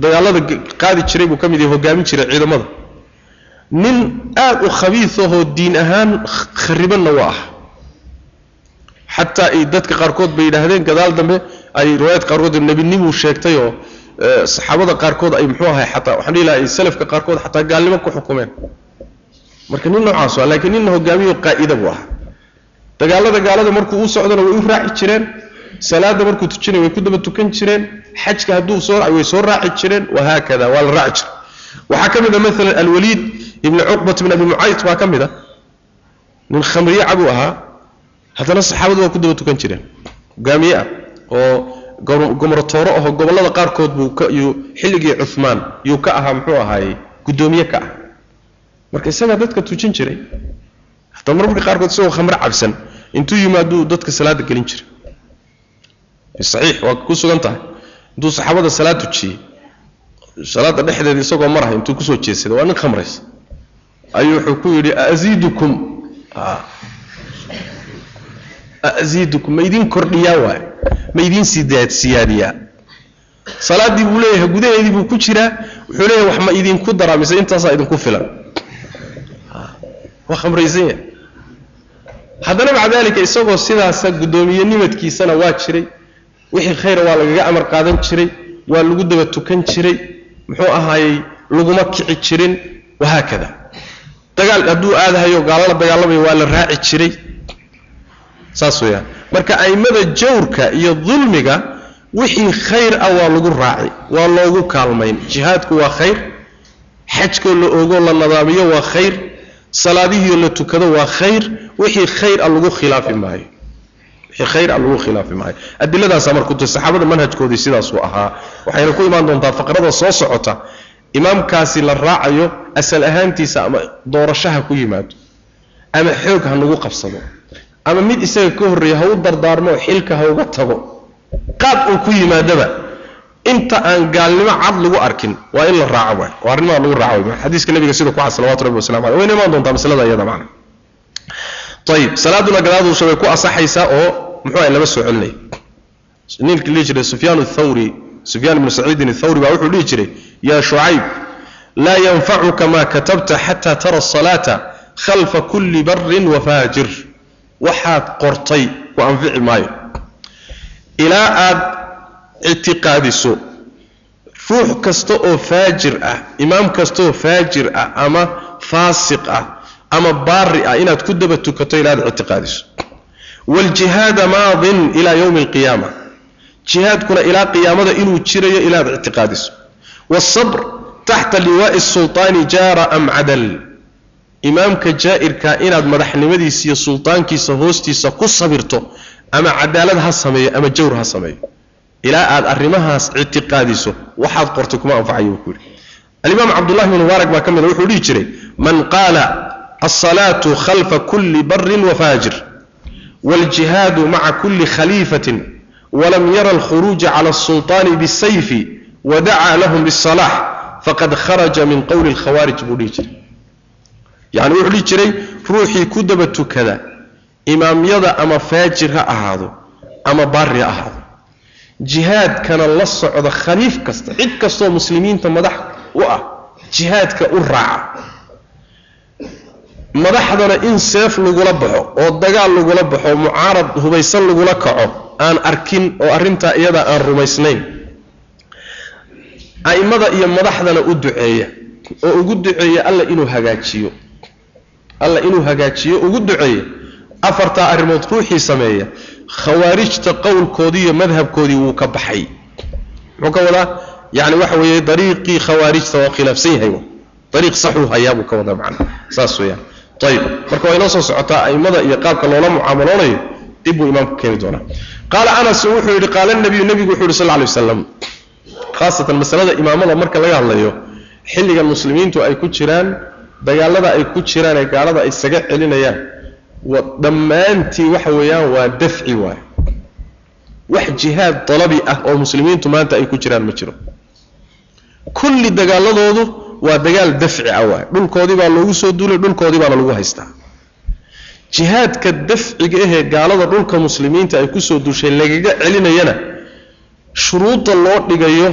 A: dagaalada qaadi jiray buu ka mid yahay hogaamin jiray ciidamada. Nin aad u khabiisahoo diin ahaan kharibanna waa ah. Xataa dadka qaarkood bay yidhaahdeen gadaal dambe ay riwaayad qaarkood nebinimuu sheegtay oo saxaabada qaarkood ay muxuu ahay xataa waxaan dhihi lahaa ay salafka qaarkood xataa gaalnimo ku xukumeen. Marka nin noocaas waa laakiin ninna hogaamiyo qaa'ida buu ahaa. Dagaalada gaalada markuu u socdona way u raaci jireen salaada markuu tujinay way ku daba tukan jireen xajka hadduu soo way soo raaci jireen wahaakada waa la raaci jiray. Waxaa ka mid a maalan alwaliid ibni cuqbat ibn abi mucayd baa ka mid a nin khamriye cabuu ahaa. Haddana saxaabadu waa ku daba tukan jireen. Hogaamiye ah oo gomrotooro aho gobollada qaarkood buu xilligii cuhmaan yuu ka ahaa muxuu ahaayey guddoomiye ka ah. Marka isagaa dadka tujin jiray hataa marmarka qaarkood isagoo khamre cabsan intuu yimaaduu dadka salaada gelin jiray saxiix waa ku sugan tahay. Intuu saxaabada salaad tujiyey salaada dhexdeeda isagoo marahay intuu ku soo jeesaday waa nin khamraysa ayuu wuxuu ku yidhi aziidukum aziidukum ma idin kordhiyaa waay ma idin siyaadiyaa? Salaaddii buu leeyahay gudaheedii buu ku jiraa. Wuxuu leeyahay wax ma idinku daraa mise intaasaa idinku filan. Waa khamraysan yahay. Haddana wixii khayra waa lagaga amar qaadan jiray waa lagu daba tukan jiray muxuu ahaayey laguma kici jirin wahaakada dagaal hadduu aadahayo gaalala dagaalamayo waa la raaci jiray. Saas weeyaan. Marka a'immada jawrka iyo dulmiga wixii khayr ah waa lagu raaci waa loogu kaalmayn. Jihaadku waa khayr xajkoo la oogoo la nadaamiyo waa khayr salaadihiio la tukado waa khayr wixii khayr ah lagu khilaafi maayo ah lagu khilaafi maayo adiladaasa marka kutay saxaabada manhajkoodii sidaasuu ahaa. Waxayna ku imaan doontaa faqrada soo socota. Imaamkaasi la raacayo asal ahaantiisa ama doorashaha ku yimaado. Ama xoog ha nagu qabsado. Ama mid isaga ka horreeya ha u dardaarmo xilka ha uga tago. Qaab uu ku yimaadaba. Inta aan gaalnimo cad lagu arkin waa in la raaco waa arrimaha lagu raaco waay. Xadiiska nabiga sida ku xas salawatu rabbi wasalamu alayh wayna imaan doontaa masalada iyada macna ayib salaaduna gadaadusha way ku asaxaysaa oo muxuu ahay lama soo celinaya ninkii dhihi jiray sufyaan athawri sufyaan ibnu saciidin athawri baa wuxuu dhihi jiray yaa shucayb laa yanfacuka maa katabta xataa tara asalaata khalfa kulli barin wa faajir. Waxaad qortay ku anfici maayo. Ilaa aad ictiqaadiso ruux kasta oo faajir ah imaam kasta oo faajir ah ama faasiq ah ama baari ah inaad ku daba tukato ilaa aad ictiqaadiso. Waaljihaada maadin ilaa yowmi alqiyaama jihaadkuna ilaa qiyaamada inuu jirayo ilaa aad ictiqaadiso. Waasabr taxta liwaa'i sultaani jaara am cadal. Imaamka jaa'irka inaad madaxnimadiisa iyo sultaankiisa hoostiisa ku sabirto ama cadaalad ha sameeyo ama jawr ha sameeyo. Ilaa aad arrimahaas ictiqaadiso waxaad qortay kuma anfacayo buu ku yidhi. Alimaam cabdullahi bn mubaarak baa ka mid a wuxuu dhihi jiray man qaala alsalaatu khalfa kulli barin wafaajir waaljihaadu maca kulli khaliifatin walam yara alkhuruuja cala alsulطaani bisayfi wadacaa lahum biالصalax faqad kharaja min qowli اlkhawaarij buu dhihi jiray yacni wuxuu dhihi jiray ruuxii ku daba tukada imaamyada ama faajir ha ahaado ama baari ha ahaado jihaadkana la socda khaliif kasta cid kastoo muslimiinta madax u ah jihaadka u raaca madaxdana in seef lagula baxo oo dagaal lagula baxo mucaarad hubaysan lagula kaco aan arkin oo arrintaa iyadaa aan rumaysnayn. A'immada iyo madaxdana u duceeya oo ugu duceeya alla inuu hagaajiyo. Alla inuu hagaajiyo ugu duceeya. Afartaa arrimood ruuxii sameeya khawaarijta qowlkoodii iyo madhabkoodii wuu ka baxay. Muxuu ka wadaa? Yani waxa weeye dariiqii khawaarijta waa khilaafsan yahay dariiq saxuu hayaa buu ka wadaa macna. Saas weeyaan ayib marka waa inoo soo socotaa a'immada iyo qaabka loola mucaamaloonayo dib buu imaamku keeni doonaa. Qaala anas wuxuu yidhi qaala nabiyu nebigu wuxuu yidhi sal ly waslam khaasatan masalada imaamada marka laga hadlayo xilligan muslimiintu ay ku jiraan dagaalada ay ku jiraan ee gaalada ay isaga celinayaan dhammaantii waxa weeyaan waa dafci waay wax jihaad dalabi ah oo muslimiintu maanta ay ku jiraan ma jiro. Kulli dagaaladoodu waa dagaal dafci ah waay. Dhulkoodii baa loogu soo duulay dhulkoodii baana lagu haystaa. Jihaadka dafciga ahee gaalada dhulka muslimiinta ay ku soo duushay lagaga celinayana shuruudda loo dhigayo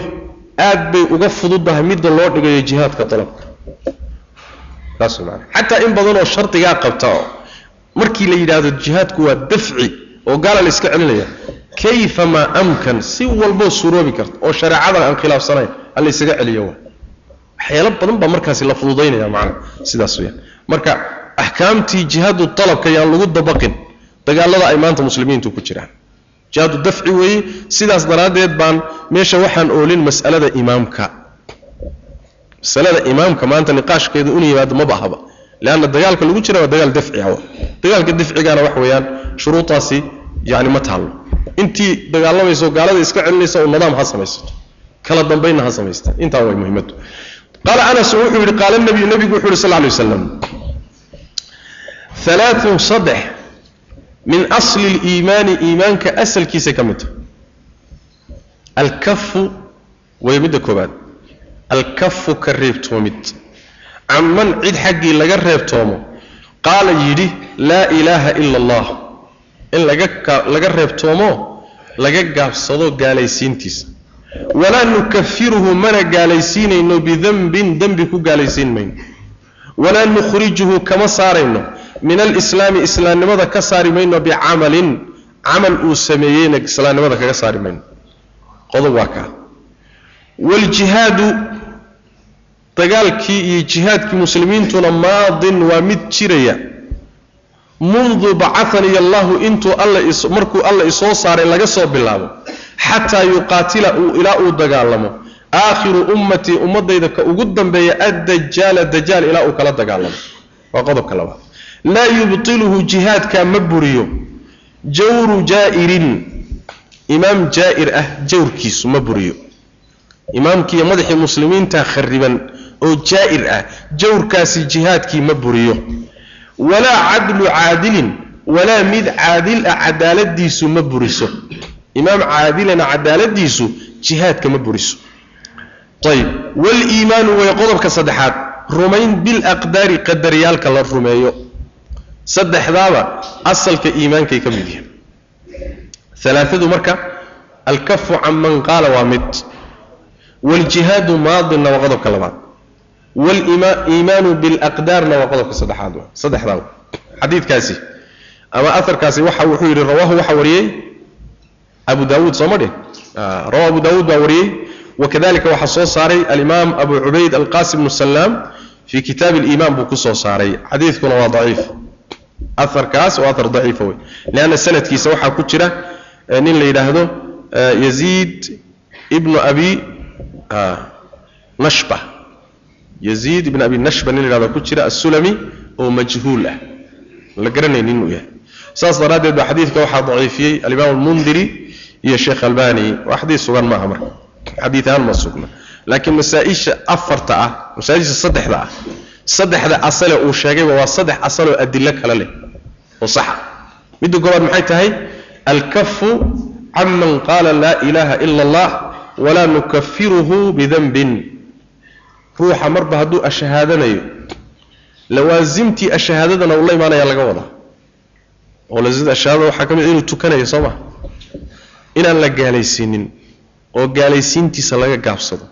A: aad bay uga fududahay midda loo dhigayo jihaadka dalabka. Saas xataa in badan oo shardigaa qabta markii la yidhaahdo jihaadku waa dafci oo gaala la iska celinaya kayfamaa amkan? Si walboo suroobi karta oo shareecadan aan khilaafsanayn hala isaga celiyo waxyaalo badan baa markaasi la fududaynaya macana sidaas weyaan marka axkaamtii jihaadu dalabka yaan lagu dabaqin dagaalada ay maanta muslimiintu ku jiraan. Jihaadu dafci weeye sidaas daraaddeed baan meesha waxaan oolin mas'alada imaamka. Masalada imaamka maanta niqaashkeedu inu yimaado maba ahaba leanna dagaalka lagu jira waa dagaal dafci ah. Dagaalka dafcigana wax weeyaan shuruudaasi yani ma taallo. Intii dagaalamayso gaalada iska celinaysa oo nidaam ha samaysato. Kala dambaynna ha samaysta intaa way muhiimadu qaala anas wuxuu yidhi qaala nabiyu nabigu wuxu yhi sal lla alay waslam alaaun saddex min asli liimaani iimaanka asalkiisa ka mid tahay alkafu way midda koobaad alkafu ka reebtoomid canman cid xaggii laga reebtoomo qaala yidhi laa ilaaha ila allah in laga reebtoomo laga gaabsado gaalaysiintiisa walaa nukafiruhu mana gaalaysiinayno bidanbin dembi ku gaalaysiin mayno walaa nukhrijuhu kama saarayno. Min alislaami islaamnimada ka saari mayno bicamalin. Camal uu sameeyeyna islaamnimada kaga saari mayno. Qodob waa kaa waaljihaadu dagaalkii iyo jihaadkii muslimiintuna maadin waa mid jiraya. Mundu bacahanii allahu intuu markuu alla isoo saaray laga soo bilaabo xataa yuqaatila ilaa uu dagaalamo. Aakhiru ummatii ummadayda ka ugu dambeeya addajaala dajaal ilaa uu kala dagaalamo. Waa qodobka labaad. Laa yubtiluhu jihaadkaa ma buriyo. Jawru jaa'irin. Imaam jaa'ir ah jawrkiisu ma buriyo. Imaamkiiyo madaxii muslimiinta khariban oo jaa'ir ah jawrkaasi jihaadkii ma buriyo. Walaa cadlu caadilin walaa mid caadil ah cadaaladiisu ma buriso imaam caadilana cadaaladiisu jihaadka ma buriso. Ayb waliimaanu way qodobka saddexaad rumayn bilaqdaari qadariyaalka la rumeeyo. Saddexdaaba asalka iimaankay ka mid yihiin. Alaaadu marka alkafu can man qaala waa mid. Waaljihaadu maadinna waa qodobka labaad. Waliimaanu bilaqdaarna waa qodobka saddexaad saddexdaaba. Xadiidkaasi ama aharkaasi waxa wuxuu yidhi rawaahu waxa wariyey abu daawuud sooma dhin rawahu abu daawuud baa wariyey. Wakadalika waxaa soo saaray alimaam abu cubayd alqasim bnu salaam fii kitaabi aliimaan buu ku soo saaray. Xadiidkuna waa daciif. Aharkaas waa ahar daciifa wey leanna sanadkiisa waxaa ku jira nin la yidhaahdo yaziid ibnu abi nashba. Yaziid ibn abi nashba nin la yhahdo ku jira assulami oo majhuul ah. La garanayni inuu yahay saas daraaddeed baa xadiidka waxaa daciifiyey alimaam almundiri iyo sheekh albani. Waa xadiid sugan maaha marka. Xadiid ahaan ma sugna. Laakiin masaa-isha afarta ah masaa-isha saddexda ah saddexda asale uu sheegayba waa saddex asal oo adilo kale leh oo saxa midda koobaad maxay tahay? Alkafu canman qaala laa ilaaha ila allah walaa nukafiruhu bidanbin ruuxa marba hadduu ashahaadanayo lawaasimtii ashahaadadana uu imaanaya laga wadaa oo ashahaadada waxaa ka mid inuu tukanayo soo maha inaan la gaalaysiinin oo gaalaysiintiisa laga gaabsado.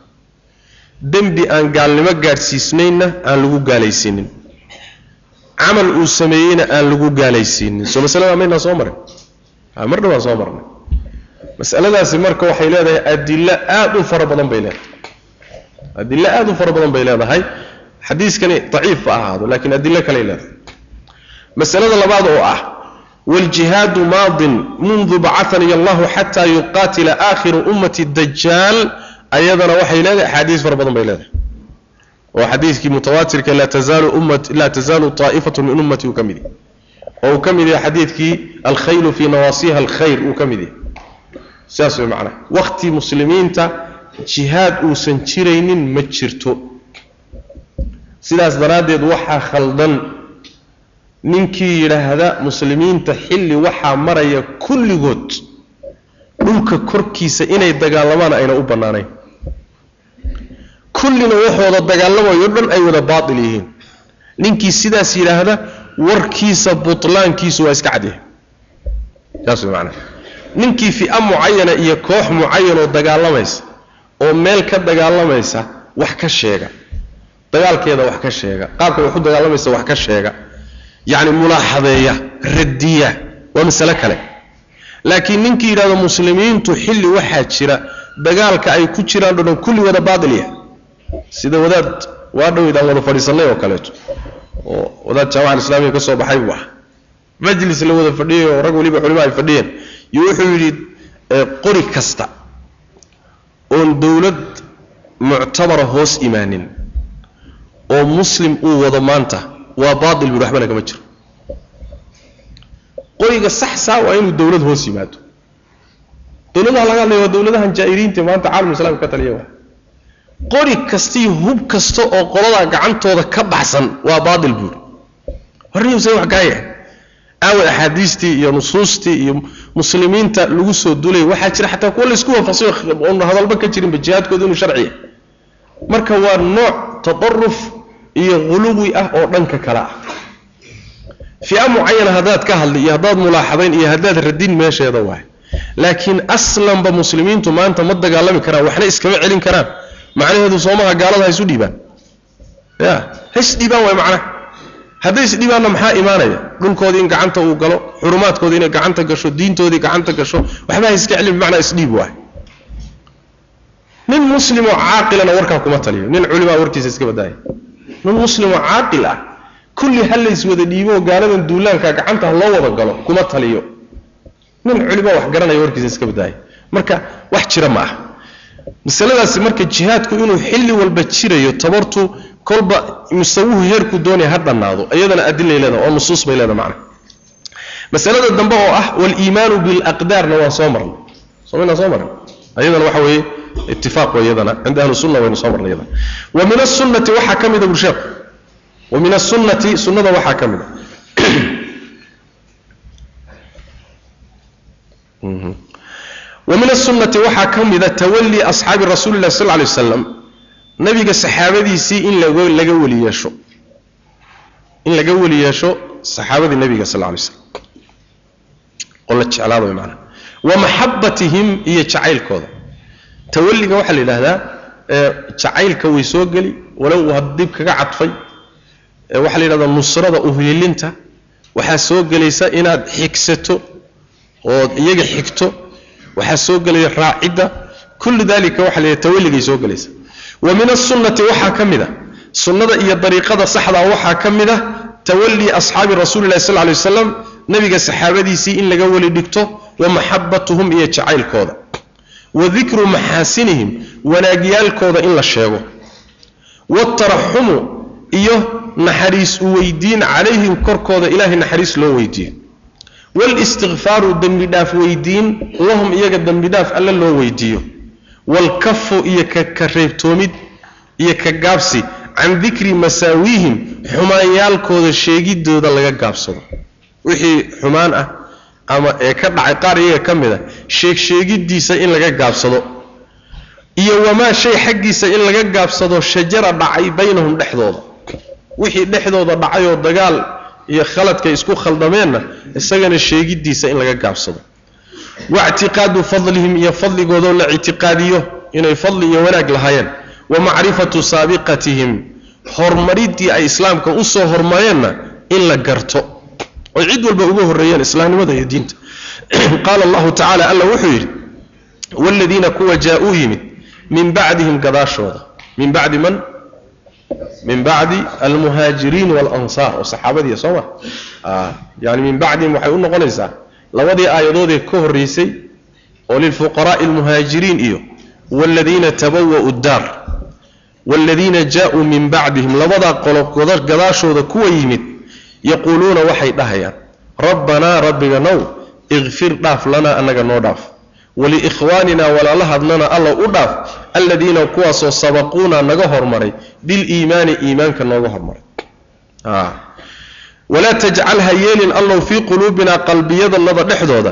A: Dembi aan gaalnimo gaadhsiisnaynna aan lagu gaalaysiinin. Camal uu sameeyeyna aan lagu gaalaysiinin. Soo masalada maynaa soo marin. Mar dhawaan soo marnay. Masaladaasi marka waxay leedahay adilo aad u fara badan bay leedahay. Adilo aad u fara badan bay leedahay. Xadiiskani daciif ba ahaado laakiin adilo kaley leedahay. Masalada labaad oo ah wاljihaadu maadin mundu bacanii allahu xataa yuqaatila aakhiru ummati dajaal ayadana waxay leedahay axaadiis fara badan bay leedahay oo xadiiskii mutawaatirka laa tazaalu taa'ifatu min ummati uu ka mid yahay oo uu ka mid yahay xadiidkii alkhaylu fii nawaasiha alkhayr uu ka mid yahay sidaas way macnaha waqti muslimiinta jihaad uusan jiraynin ma jirto sidaas daraaddeed waxaa khaldan ninkii yidhaahda muslimiinta xilli waxaa maraya kulligood dhulka korkiisa inay dagaalamaan ayna u bannaanayn. Kullina waxooda dagaalamayo dhan ay wada baatil yihiin. Ninkii sidaas yidhaahda warkiisa butlaankiisu waa iska cadyahay saas ninkii fi'a mucayana iyo koox mucayanoo dagaalamaysa oo meel ka dagaalamaysa wax ka sheega. Dagaalkeeda wax ka sheega. Qaabka wax u dagaalamaysa wax ka sheega yacni mulaaxadeeya radiya waa masale kale. Laakiin ninkii yidhahdo muslimiintu xilli waxaa jira dagaalka ay ku jiraan dhodhan kulli wada baatilya sida wadaad waa dhoweyd aan wada fadhiisannay oo kaleeto. Oo wadaad jaamaca islaamiga ka soo baxay buu ah majlis la wada fadhiyay oo rag waliba culimo ay fadhiyeen. Iyo wuxuu yidhi qori kasta oon dowlad muctabara hoos imaanin oo muslim uu wado maanta waa baatil buri waxbana kama jiro. Qoriga saxsaa waa inuu dowlad hoos yimaado dowladaha laga hadlaya waa dowladahan jaa'iriinta maanta caalam islaamka ka taliya waa. Qori kastii hub kasta oo qoladaa gacantooda ka baxsan waa baatil buuri horniimse wax gaaya aaway axaadiistii iyo nusuustii iyo muslimiinta lagu soo dulay waxaa jira xataa kuwa laysku waafaqsay oon hadalba ka jirinba jihaadkooda inuu sharciya. Marka waa nooc tadaruf iyo huluwi ah oo dhanka kale ah. Fi'a mucayana haddaad ka hadli iyo haddaad mulaaxadayn iyo haddaad radin meesheeda waay laakiin aslanba muslimiintu maanta ma dagaalami karaan waxna iskama celin karaan. Macnaheedu soomaha gaalada ha dhiibaan. Ya ha isdhiibaan waay macnaha hadday isdhiibaanna maxaa imaanaya? Dhulkoodii in gacanta uu galo xurumaadkoodii inay gacanta gasho diintoodii gacanta gasho waxba ha celin bimacnaa isdhiib waay nin muslimoo caaqilana warkaa kuma taliyo. Nin culimaa warkiisa iska badaaya nin muslimoo caaqil ah. Kulli ha lays wada dhiibo gaaladan duulaanka gacanta loo wada galo kuma taliyo. Nin culimaa wax garanaya warkiisa iska badaaya marka wax jira ma ah masaladaasi marka jihaadku inuu xilli walba jirayo tabartu kolba musawuhu heerku doonaya ha dhannaado iyadana adilay leedahay oo nusuus bay leedahay macna. Masalada dambe oo ah wal-iimaanu bilaqdaarna waan soo marnay. Somayna soo marnay? Ayadana waxa weeye اتفاق ويدنا عند أهل السنة وين صبر يدنا ومن السنة وحا كمدة برشاق ومن السنة سنة وحا كمدة ومن السنة وحا كمدة تولي أصحاب الرسول الله صلى الله عليه وسلم نبي الصحابة سي إن لقوا لي يشو إن لقوا لي يشو صحابة النبي صلى الله عليه وسلم قلت على هذا بمعنى ومحبتهم هي شعيل كذا tawalliga waxaa la yidhaahdaa jacaylka way soo geli walow dib kaga cadfay waxaa la yidhahdaa nusrada uhiilinta waxaa soo gelaysa inaad xigsato ood iyaga xigto waxaa soo gelaya raacidda kullu dalika waxaa la yidhahda tawalligay soo gelaysa. Wa min asunnati waxaa ka mid a sunnada iyo dariiqada saxda waxaa ka mid a tawalli asxaabi rasuulillahi sal lla lay wasalam nabiga saxaabadiisii in laga weli dhigto wa maxabatuhum iyo jacaylkooda wadikru maxaasinihim wanaagyaalkooda in la sheego. Waataraxumu iyo naxariis u weydiin calayhim korkooda ilaahay naxariis loo weydiiyo. Walistikfaaru dembi dhaaf weydiin lahum iyaga dembi dhaaf alle loo weydiiyo. Waalkafu iyo ka reebtoomid iyo ka gaabsi can dikri masaawiihim xumaanyaalkooda sheegidooda laga gaabsado. Wixii xumaan ah ama ee ka dhacay qaar iyaga ka mid a sheeg sheegiddiisa in laga gaabsado iyo wamaa shay xaggiisa in laga gaabsado shajara dhacay baynahum dhexdooda. Wixii dhexdooda dhacay oo dagaal iyo khaladka isku khaldameenna isagana sheegiddiisa in laga gaabsado. Waictiqaadu fadlihim iyo fadligoodoo la ictiqaadiyo inay fadli iyo wanaag lahaayeen. Wa macrifatu saabiqatihim horumaridii ay islaamka u soo hormareenna in la garto oy cid walba uga horreeyeen islaamnimada iyo diinta. Qaala allahu tacaala alla wuxuu yidhi waaladiina kuwa jaa-uu yimid min bacdihim gadaashooda. Min bacdi man? Min bacdi almuhaajiriin waalansaar oo saxaabadiiya soo ma yani min bacdihim waxay u noqonaysaa labadii aayadoodee ka horreysay oo lilfuqaraa'i almuhaajiriin iyo waaladiina tabawa'u daar waaladiina jaa-uu min bacdihim labadaa qolo gadaashooda kuwa yimid yaquuluuna waxay dhahayaan rabbanaa rabbiga now ikfir dhaaf lanaa annaga noo dhaaf. Waliikhwaaninaa walaalahadnana alla u dhaaf alladiina kuwaasoo sabaquunaa naga hormaray biliimaani iimaanka nooga hormaray. Walaa tajcal ha yeelin allow fii quluubinaa qalbiyadanada dhexdooda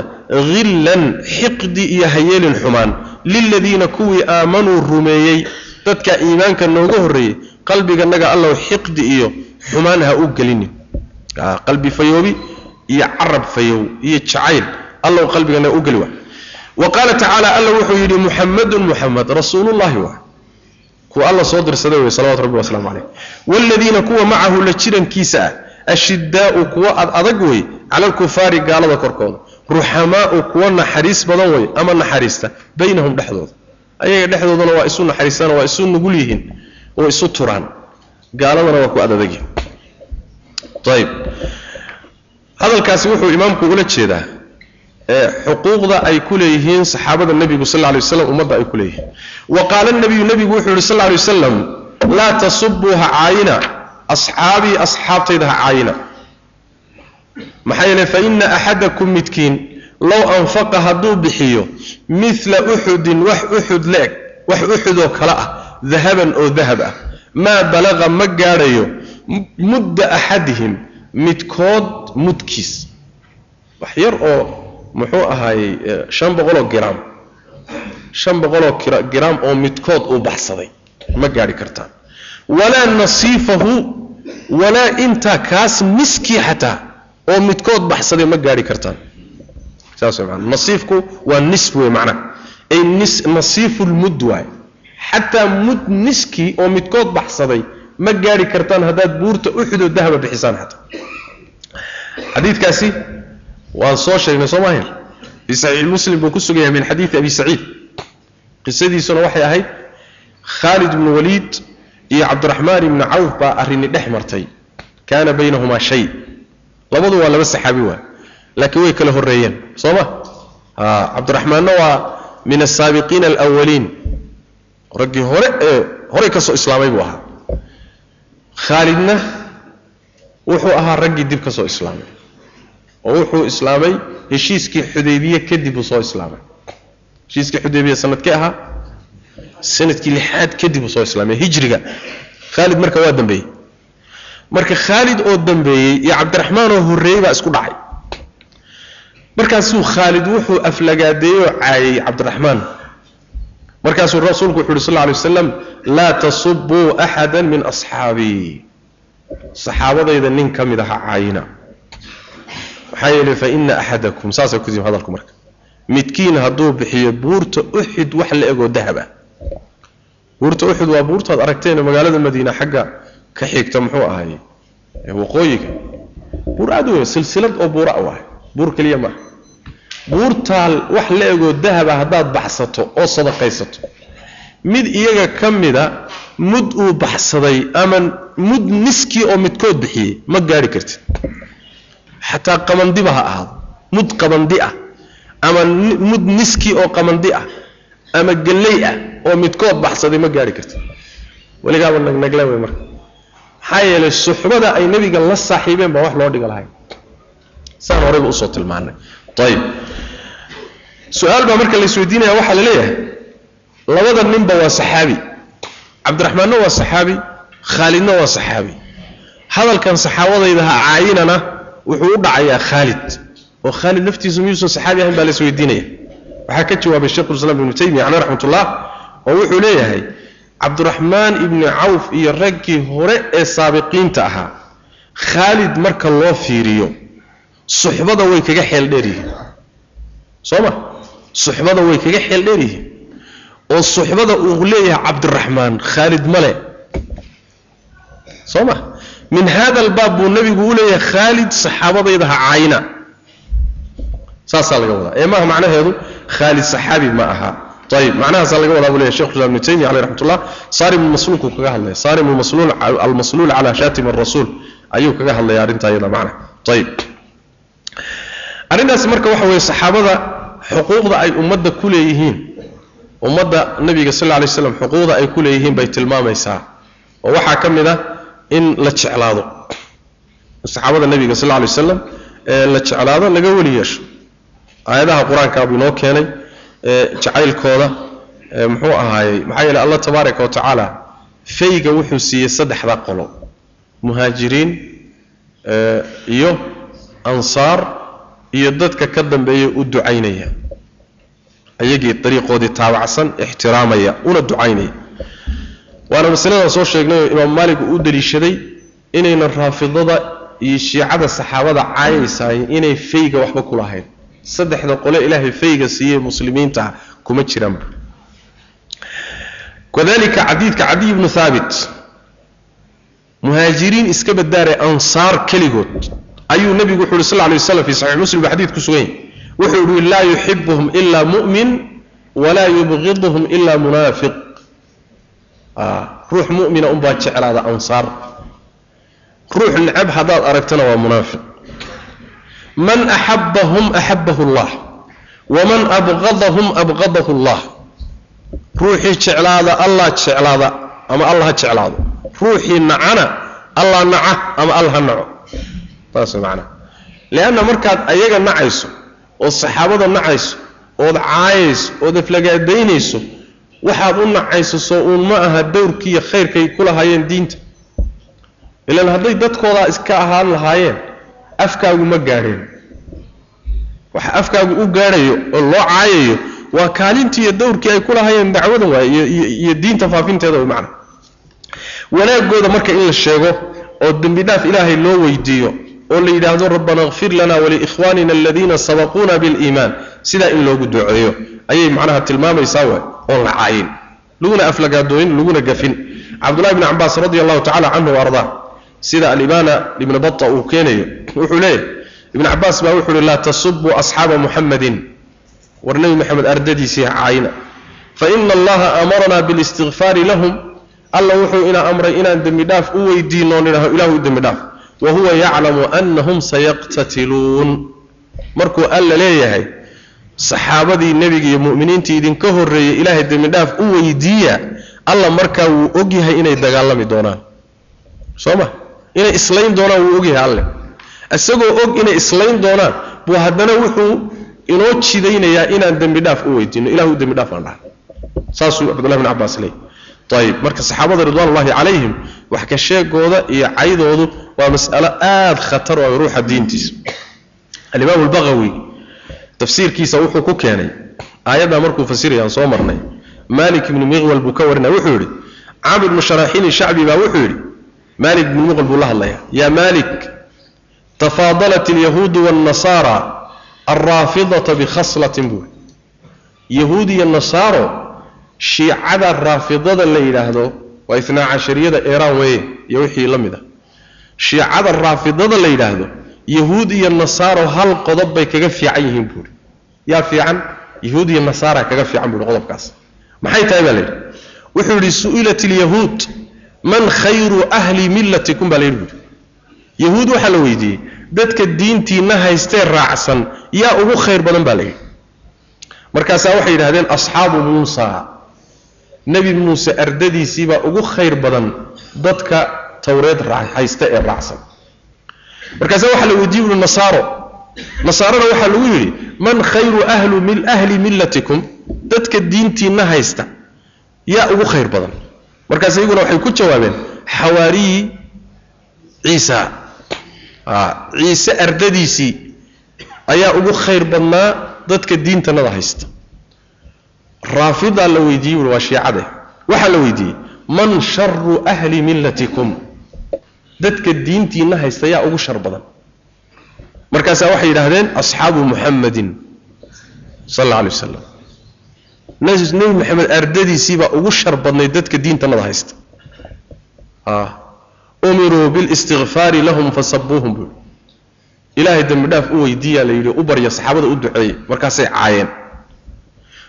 A: hillan xiqdi iyo ha yeelin xumaan liladiina kuwii aamanuu rumeeyey dadka iimaanka nooga horreeyey qalbiganaga allow xiqdi iyo xumaan ha u gelinin qalbi fayoobi iyo carab fayow iyo jacayl. Allow qalbigana u geli waa wa qaala tacaala alla wuxuu yidhi muxamadun muxamed rasuulullahi waa kuwa alla soo dirsaday wey salawatu rabbi wasalaamu caleyh waaladiina kuwa macahu la jirankiisa ah ashidaau kuwa ad adag wey cala alkufaari gaalada korkooda. Ruxamaau kuwa naxariis badan wey ama naxariista baynahum dhexdooda. Ayaga dhexdoodana waa isu naxariistaan waa isu nugul yihiin oo isu turaan. Gaaladana waa ku adadagyihin ayb. Hadalkaasi wuxuu imaamku ula jeedaa xuquuqda ay ku leeyihiin saxaabada nebigu sal lay waslam ummadda ay ku leeyihiin. Wa qaala nabiyu nebigu wuxuu yihi sal lay wasalam laa tasubuu ha caayina asxaabii asxaabtayda ha caayina. Maxaa yeele fa ina axadakum midkiin low anfaqa hadduu bixiyo midla uxudin wax uxud la-eg wax uxud oo kale ah dahaban oo dahab ah maa balaqa ma gaadhayo mudda axadihim midkood mudkiis. Wax yar oo muxuu ahaayey shan boqoloo giraam. Shan boqoloo giraam oo midkood uu baxsaday. Ma gaadhi kartaan walaa nasiifahu walaa intaa kaas niskii xataa oo midkood baxsaday ma gaadhi kartaan. Nasiifku waa nisf wey macnaha ay nasiifu lmud xataa mud niskii oo midkood baxsaday ma gaadhi kartaan haddaad buurta uxudoo dahaba bixisaan xataa xadiidkaasi waan soo sheegnay soo maahayn. Fii saxiix muslim buu ku sugan yahay min xadiidi abi saciid. Qisadiisuna waxay ahayd khaalid ibnu waliid iyo cabdiraxmaan ibnu cawf baa arrini dhex martay. Kaana baynahumaa shay. Labadu waa laba saxaabi waa. Laakiin way kala horreeyeen. Soo ma? Cabdiraxmaanna waa min asaabiqiina alawaliin raggii hore ee horey ka soo islaamay buu ahaa khaalidna wuxuu ahaa raggii dib ka soo islaamay oo wuxuu islaamay heshiiskii xudaybiye kadib uu soo islaamay. Heshiiskii xudaybiye sanadkee ahaa sannadkii lixaad kadib uu soo islaamay hijriga. Khaalid marka waa dambeeyey. Marka khaalid oo dambeeyey iyo cabdiraxmaan oo horreeyey baa isku dhacay. Markaasuu khaalid wuxuu aflagaadeeyey oo caayay cabdiraxmaan markaasuu rasuulku wuxu uhi sal lla alay laa tasubuu axada min asxaabii saxaabadayda nin ka mid aha caayina maxaa yeelay fa ina axadakum saasay ku timi hadalku marka. Midkiin hadduu bixiyo buurta uxud wax la egoo dahab ah buurta uxud waa buurtaad aragteen magaalada madiina xagga ka xigta muxuu ahaye waqooyiga. Buur aad u weyn silsilad oo buura u ahay buur keliya maaha buurtaal wax la egoo dahaba haddaad baxsato oo sadaqaysato. Mid iyaga ka mida mud uu baxsaday ama mud niskii oo midkood bixiyey ma gaadhi kartid. Xataa qabandiba ha ahaado. Mud qabandi ah. Ama mud niskii oo qabandi ah. Ama galley ah oo midkood baxsaday ma gaadhi kartid. Weligaaba nagnagle wey marka. Maxaa yeelay suxbada ay nebiga la saaxiibeen baa wax loo dhiga lahay saan horeyba u soo tilmaanay ayib su'aal baa marka la isweydiinaya waxaa la leeyahay. Labada ninba waa saxaabi. Cabdiraxmaanna waa saxaabi khaalidna waa saxaabi. Hadalkan saxaabadayda ha caayinana wuxuu u dhacayaa khaalid. Oo khaalid laftiisu miyuusan saxaabi ahayn baa la isweydiinaya waxaa ka jawaabay sheikhulislaam ibnu taymiya caleyh raxmatullah oo wuxuu leeyahay cabdiraxmaan ibni cawf iyo raggii hore ee saabiqiinta ahaa khaalid marka loo fiiriyo suxbada way kaga xeel dheer yihiin. Soo ma suxbada way kaga xeel dheer yihiin. Oo suxbada uu leeyahay cabdiraxmaan khaalid male. Soo ma min hada albaab buu nabigu u leeyahay khaalid saxaabadayda ha caayina. Saasaa laga wadaa. Ee maaha macnaheedu? Khaalid saxaabi ma aha. Ayib macnahaasaa laga wadaa buu leeyahay shekh islam ibnu taymiya caleyh raxmatullah. Saarim almasluulku kaga hadlaya saarim almasluul almasluul calaa shaatim arasuul ayuu kaga hadlaya arrintaa iyada macna. Ayib arrintaasi marka waxa weeye saxaabada xuquuqda ay ummadda ku leeyihiin ummadda nabiga sal alay slam xuquuqda ay ku leeyihiin bay tilmaamaysaa. Oo waxaa ka mid a in la jeclaado. Saxaabada nabiga sal alay wasalam ee la jeclaado laga weli yeesho. Aayadaha qur'aankaabuu inoo keenay jacaylkooda muxuu ahaayey maxaa yeele allah tabaaraka wa tacaala fayga wuxuu siiyey saddexda qolo. Muhaajiriin iyo ansaar iyo dadka ka dambeeya u ducaynaya. Ayagii dariiqoodii taabacsan ixtiraamaya una ducaynaya. Waana masaladan soo sheegnayoo imaam maalik uu u daliishaday inaynan raafidada iyo shiicada saxaabada caayaysaay inay fayga waxba ku lahayn. Saddexda qole ilaahay fayga siiyey muslimiinta kuma jiraanba kadalika cadiidka cadiy ibnu haabit muhaajiriin iska badaaray ansaar keligood ayuu nebigu wuxu uhi sal lay waslam fi saxiix muslim ba xadid ku sugan yahy wuxuu ihi laa yuxibuhum ila mu'min walaa yubqiduhum ila munaafiq. Ruux mu'mina unbaa jeclaada ansaar. Ruux necab haddaad aragtana waa munaafiq. Man axabahum axabahu allah waman abqadahum abqadahu allah ruuxii jeclaada allah jeclaada ama allah ha jeclaado. Ruuxii nacana allah naca ama allah ha naco saas macnaa. Leanna markaad ayaga nacayso ood saxaabada nacayso ood caayayso ood aflagaadaynayso waxaad u nacayso soo uun ma aha dowrkiiyo khayrkay ku lahaayeen diinta. Ilaan hadday dadkoodaa iska ahaan lahaayeen afkaagu ma gaadheen waxa afkaagu u gaadhayo oo loo caayayo waa kaalintii iyo dowrkii ay ku lahaayeen dacwada waay iyo diinta faafinteeda macna wanaagooda marka in la sheego oo dembi dhaaf ilaahay loo weydiiyo oo la yidhaahdo rabbana kfir lana waliikhwanina aladiina sabaquuna biliimaan sidaa in loogu duceeyo. Ayay macnaha tilmaamaysaa waay oon la caayin laguna aflagaadooyin laguna gafin. Cabdullahi bni cabaas radi allahu tacala canhu ardaa sida alimaana ibni bata uu keenayo. Wuxuu leeyahy ibn cabaas baa wuxuu uhi laa tasubuu asxaaba muxamadin war nebi moxamed ardadiisii caayina faina allaha amaranaa bilistikfaari lahum. Alla wuxuu ina amray inaan dembi dhaaf u weydiino nidhaho ilahu dembi dhaaf wa huwa yaclamu anahum sayaqtatiluun markuu alla leeyahay saxaabadii nebiga iyo mu'miniintii idinka horreeyey ilaahay dembi dhaaf u weydiiya alla markaa wuu ogyahay inay dagaalami doonaan. Soo ma? Inay islayn doonaan wuu ogyahay alle. Isagoo og inay islayn doonaan buu haddana wuxuu inoo jidaynayaa inaan dembi dhaaf u weydiino. Ilahu dembi dhaaf aan dhaha saasuu cabdullahi bin cabaas leey ayib marka saxaabada ridwanullahi calayhim wax ka sheegooda iyo caydoodu waa mas'alo aad khatar oo ruuxa diintiisa. Alimaam albaqawi tafsiirkiisa wuxuu ku keenay aayaddaa markuu fasirayaan soo marnay malik ibnu miqwal buu ka warinaya wuxuu yidhi camr ibnu shacbi baa wuxuu yidhi malik ibnu miqwal buu la hadlaya yaa malik tafaadalat alyahuudu waannasaara alraafidata bikhaslatin buu yahuud iyo nasaaro shiicada raafidada la yidhaahdo waa itnaa cashariyada eeraan weeye iyo wixii la mid ah. Shiicada raafidada la yidhaahdo yahuud iyo nasaaro hal qodob bay kaga fiican yihiin buuri. Yaa fiican? Yahuud iyo nasaara kaga fiican buuri qodobkaas. Maxay tahay baa la yidhi? Wuxuu yidhi su'ilat man khayru ahli millatikum? baa la yidhi buuri. Yahuud waxaa la weydiiyey dadka diintiina haystee raacsan yaa ugu khayr badan baa la yidhi. Markaasaa waxay yidhahdeen asxaabu muusa nebi muuse ardadiisiibaa ugu khayr badan dadka towreed haysta ee raacsan. Markaasa waxaa la weydiiye uhi nasaaro. Nasaarana waxaa lagu yidhi man khayru ahlu min ahli millatikum? Dadka diintiina haysta. Yaa ugu khayr badan. Markaas iyaguna waxay ku jawaabeen xawaariyi ciisa. Ciise ardadiisii ayaa ugu khayr badnaa dadka diintanada haysta raafidaa la weydiiyey ui waa shiicade waxaa la weydiiyey man sharu ahli millatikum. Dadka diintiina haysta yaa ugu shar badan. Markaasaa waxay yidhaahdeen asxaabu muxamadin sal alla alay wasalam nebi maxamed ardadiisiibaa ugu shar badnay dadka diintanada haysta. Umiruu bilistikfaari lahum fasabuuhum buu ilaahay dembi dhaaf u weydiiyaa la yidhi u barya saxaabada u duceeyey. Markaasay caayeen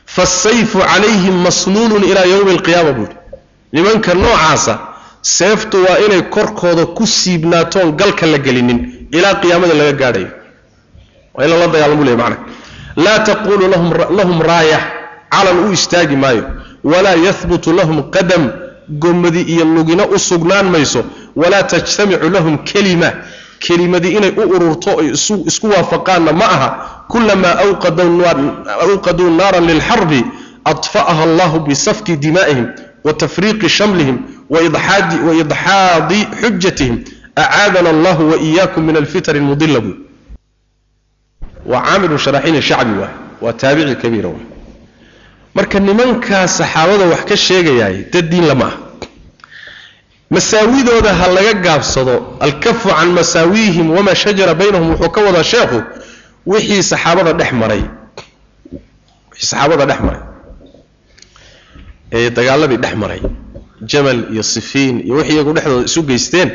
A: faasayfu calayhim masnuunun ilaa yowmi alqiyaama buuhi nimanka noocaasa seeftu waa inay korkooda ku siibnaatoon galka la gelinin ilaa qiyaamada laga gaadhayo waa in lala dagaalamo ley macna laa taquulu lahum raaya calan u istaagi maayo walaa yahbutu lahum qadam gomadi iyo lugina u sugnaan mayso walaa tajtamicu lahum kelima kelimadii inay u ururto oy isku waafaqaanna ma aha. Kulamaa awqaduu naaran lilxarbi adfa'aha allahu bisafki dimaa'ihim wa tafriiqi shamlihim waidxaadi xujatihim acaadana allahu waiyaakum min alfitan mudila buu waa caamiru sharaxiin shacbi waay waa taabici kabiira marka nimankaa saxaabada wax ka sheegayaay dad diin lama ah masaawidooda ha laga gaabsado alkafu can masaawiihim wamaa shajara baynahum wuxuu ka wadaa sheekhu wixii saxaabada dhex maray. Wixii saxaabada dhex maray. Ee dagaaladii dhex maray. Jamal iyo sifiin iyo wixii iyagu dhexdooda isu geysteen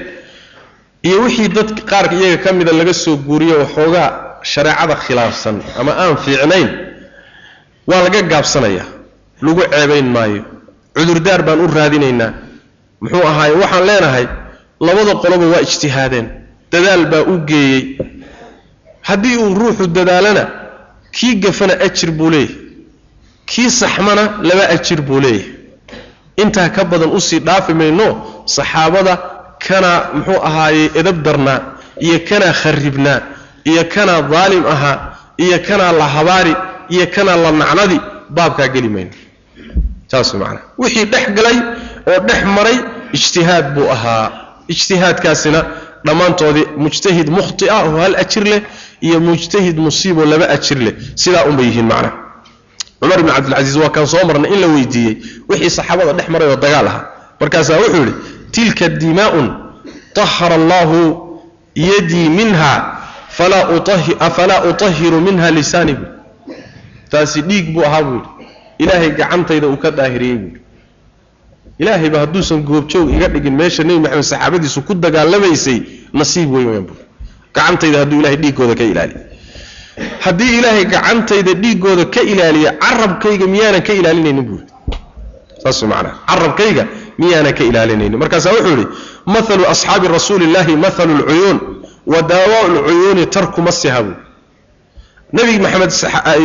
A: iyo wixii dad qaar iyaga ka mida laga soo guuriyo waxoogaa shareecada khilaafsan ama aan fiicnayn waa laga gaabsanaya. Lagu ceebayn maayo. Cudurdaar baan u raadinaynaa muxuu ahaaye waxaan leenahay labada qoloba waa ijtihaadeen. Dadaal baa u geeyey. Haddii uu ruuxu dadaalana kii gafana ajir buu leeyahy kii saxmana laba ajir buu leeyahay. Intaa ka badan u sii dhaafi mayno saxaabada kanaa muxuu ahaaye edab darnaa iyo kanaa kharibnaa iyo kanaa daalim ahaa iyo kanaa la habaari iyo kanaa la nacnadi baabkaa geli mayno. Saas macnaha wixii dhex galay oo dhex maray ijtihaad buu ahaa. Ijtihaadkaasina dhammaantoodii mujtahid mukhti ah oo hal ajir leh iyo mujtahid musiiboo laba ajir leh. Sidaa unbay yihiin macnaha cumar ibn cabdilcasiis waa kaan soo marnay in la weydiiyey wixii saxaabada dhex maray oo dagaal ahaa. Markaasaa wuxuu yidhi tilka dimaa'un طahara allahu yadii minha afalaa utahiru minha lisaani buu taasi dhiig buu ahaa buu yidhi. Ilaahay gacantayda uu ka daahiriyey buu ilaahayba hadduusan goobjoog iga dhigin meesha nebi maxamed saxaabadiisu ku dagaalamaysay nasiib weyn weyn buu. Gacantayda hadduu ilahay dhiiggooda ka ilaaliyo haddii ilaahay gacantayda dhiiggooda ka ilaaliya carabkayga miyaanan ka ilaalinaynin buu. Saas macnaa. Carabkayga miyaanan ka ilaalinaynin. Markaasaa wuxuu yidhi mathalu asxaabi rasuuli illaahi mathalu lcuyuun wa daawaa lcuyuuni tarku masiha buu. Nebi maxamed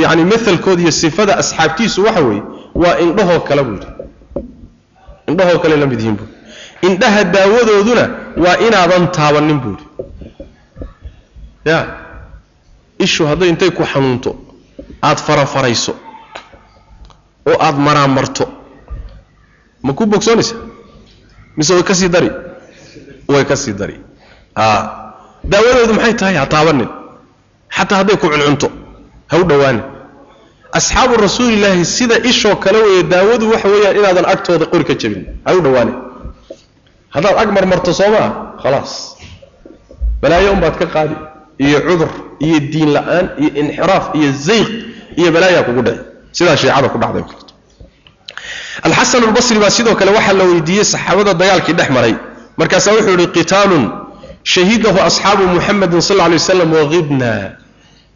A: yani maalkood iyo sifada asxaabtiisu waxa weeye waa indhahoo kale buu yidhi indhahoo kale la mid yihiin buu. Indhaha daawadooduna waa inaadan taabanin buu yidhi. Ya ishu hadday intay ku xanuunto aada farafarayso oo aada maraamarto ma ku bogsoonaysa? Mise way ka sii dari? Way ka sii dari. Daawadoodu maxay tahay? Ha taabanin xataa hadday ku cuncunto ha u dhowaanin asxaabu rasuulilaahi sida ishoo kale weeye daawadu waxa weeyaan inaadan agtooda qori ka jabin. Ha u dhowaanin haddaad ag marmarto soo maa khalaas. Balaayo unbaad ka qaadi. Iyo cudur iyo diin la'aan iyo inxiraaf iyo zayq iyo balaayaa kugu dhici sidaa shiicada ku dhacday. Alxasan albasri baa sidoo kale waxaa la weydiiyey saxaabada dagaalkii dhex maray. Markaasaa wuxuu yihi qitaalun shahidahu asxaabu muxamedin sal alay waslam waqibna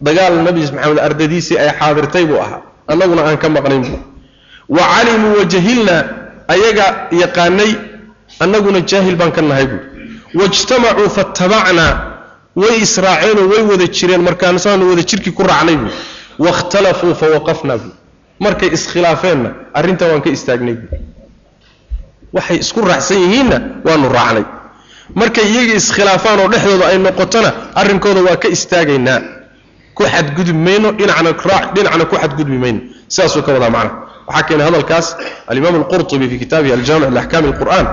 A: dagaal nabi maxamed ardadiisii ay xaadirtay buu ahaa. Annaguna aan ka maqnayn buu. Wa calimuu wajahilna ayaga yaqaanay annaguna jaahil baan ka nahay buu. Wajtamacuu fatabacnaa way israaceenoo way wada jireen markaasaanu wada jirkii ku raacnay buu. Wakhtalafuu fawaqafnaa buu. Markay iskhilaafeenna arrintaa waan ka istaagnay buu. Waxay isku raacsan yihiinna waanu raacnay. Markay iyaga iskhilaafaan oo dhexdooda ay noqotona arrinkooda waa ka istaagaynaa ku xadgudbi mayno dhinacna dhinacna ku xadgudbi mayno. Sidaasuu ka wadaa macna. Waxaa keenay hadalkaas alimaam alqurtubi fi kitaabihi aljaamic liaxkaami alqur'an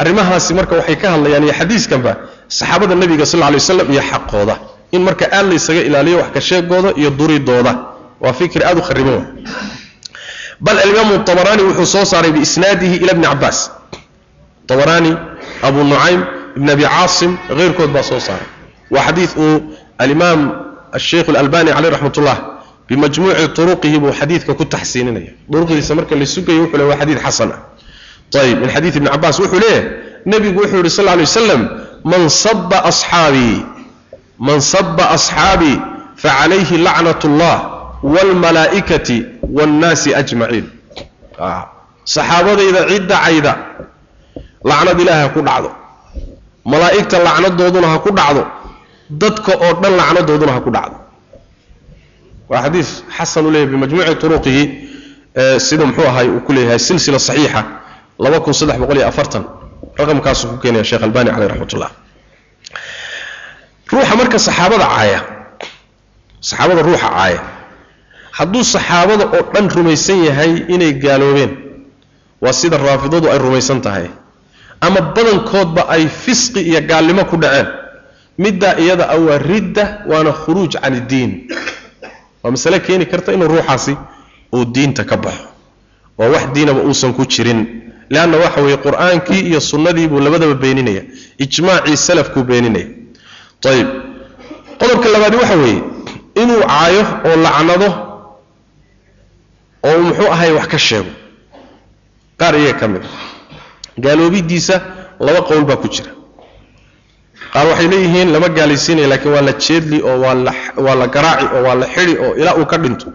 A: arrimahaasi marka waxay ka hadlayaan iyo xadiiskanba saxaabada nebiga sal lay waslam iyo xaqooda. In marka aad laysaga ilaaliyo wax ka sheegooda iyo duridooda. Waa fikri aad u khariban bal alimaamu abaraani wuxuu soo saaray biisnaadihi ila bni cabaas abaraani abu nucaym ibn abi caasim keyrkood baa soo saaray. Waa xadiid uu alimaam asheikh alalbani caleyh raxmatullah bimajmuuci turuqihi buu xadiidka ku taxsiininaya duruqdiisa marka la sugayo wuxuu le waa xadiid xasan ah ayb min xadiid ibni cabaas wuxuu leeyahay nebigu wuxuu yihi sal alay waslam man saba asxaabii man saba asxaabii facalayhi lacnat allah waalmalaa'ikati waannaasi ajmaciin saxaabadayda cidda lacnad ilaahay ku dhacdo malaa'igta lacnadooduna ha ku dhacdo dadka oo dhan lacnadooduna ha ku dhacdo. Waa xadiis xasan u bimajmuuci turuqihi sida muxuu ahay uu ku leeyahay silsila saxiixa laba kun saddex boqol iyo afartan raqamkaasuu ku keenaya sheekh albani caleyh raxmat ruuxa marka saxaabada caaya saxaabada ruuxa caaya hadduu saxaabada oo dhan rumaysan yahay inay gaaloobeen waa sida raafidadu ay rumaysan tahay ama badankoodba ay fisqi iyo gaalnimo ku dhaceen middaa iyada a waa ridda waana khuruuj can iddiin waa masale keeni karta inuu ruuxaasi uu diinta ka baxo. Oo wax diinaba uusan ku jirin. Leanna waxa weeye qur'aankii iyo sunnadii buu labadaba beeninaya. Ijmaacii salafkuu beeninaya. Ayib qodobka labaadi waxa weeye inuu caayo oo lacnado oo muxuu ahay wax ka sheego. Qaar iyaga ka mid a gaaloobidiisa laba qowl baa ku jira qaar waxay leeyihiin lama gaalaysiinaya laakiin waa la jeedli oo waa la garaaci oo waa la xidi oo ilaa uu ka dhinto.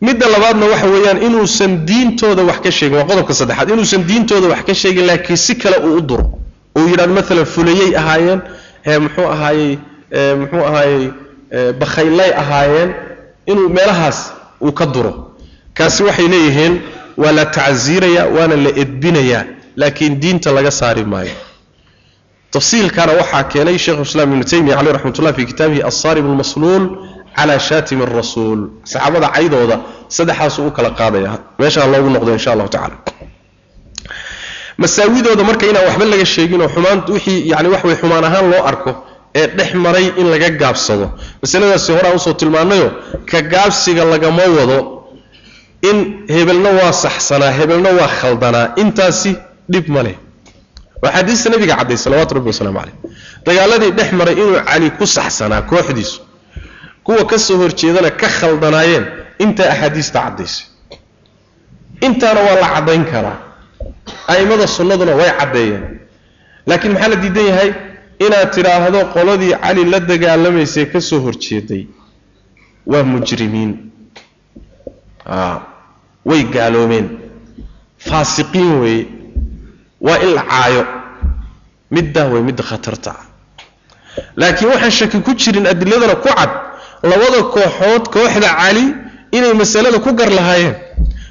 A: Midda labaadna waxa weeyaan inuusan diintooda wax ka sheegin waa qodobka saddexaad inuusan diintooda wax ka sheegin laakiin si kale uu u duro. Uu yidhahdo maalan fulayey ahaayeen ee muxuu ahaayey muxuu ahaayey bakhaylay ahaayeen inuu meelahaas uu ka duro. Kaasi waxay leeyihiin waa la tacsiiraya waana la edbinayaa laakiin diinta laga saari maayo tafsiilkana waxaa keenay sheikhu islaam ibnu taymiya caleyh raxmat ullah fi kitaabihi alsaarib almasluul calaa shaatimi arasuul saxaabada caydooda saddexaasuu u kala qaadaya. Meeshaa loogu noqdo insha allahu tacala masaawidooda marka inaan waxba laga sheegin oo xumaan wixii yani wax way xumaan ahaan loo arko ee dhex maray in laga gaabsado. Masaladaasi horaan u soo tilmaanayo ka gaabsiga lagama wado in hebelna waa saxsanaa hebelna waa khaldanaa intaasi dhib ma leh waa xadiista nabiga cadday salawatu rabbi wasalaamu caleyh dagaaladii dhex maray inuu cali ku saxsanaa kooxdiisu kuwa ka soo horjeedana ka khaldanaayeen intaa axaadiista caddaysay. Intaana waa la caddayn karaa. A'immada sunnaduna way caddeeyeen. Laakiin maxaa la diidan yahay? Inaad tidhaahdo qoladii cali la dagaalamaysay ka soo horjeeday waa mujrimiin. Way gaaloomeen. Faasiqiin weeye waa in la caayo. Middaa way midda khatarta. Laakiin waxaan shaki ku jirin adiladana ku cad labada kooxood kooxda cali inay masalada ku gar lahaayeen.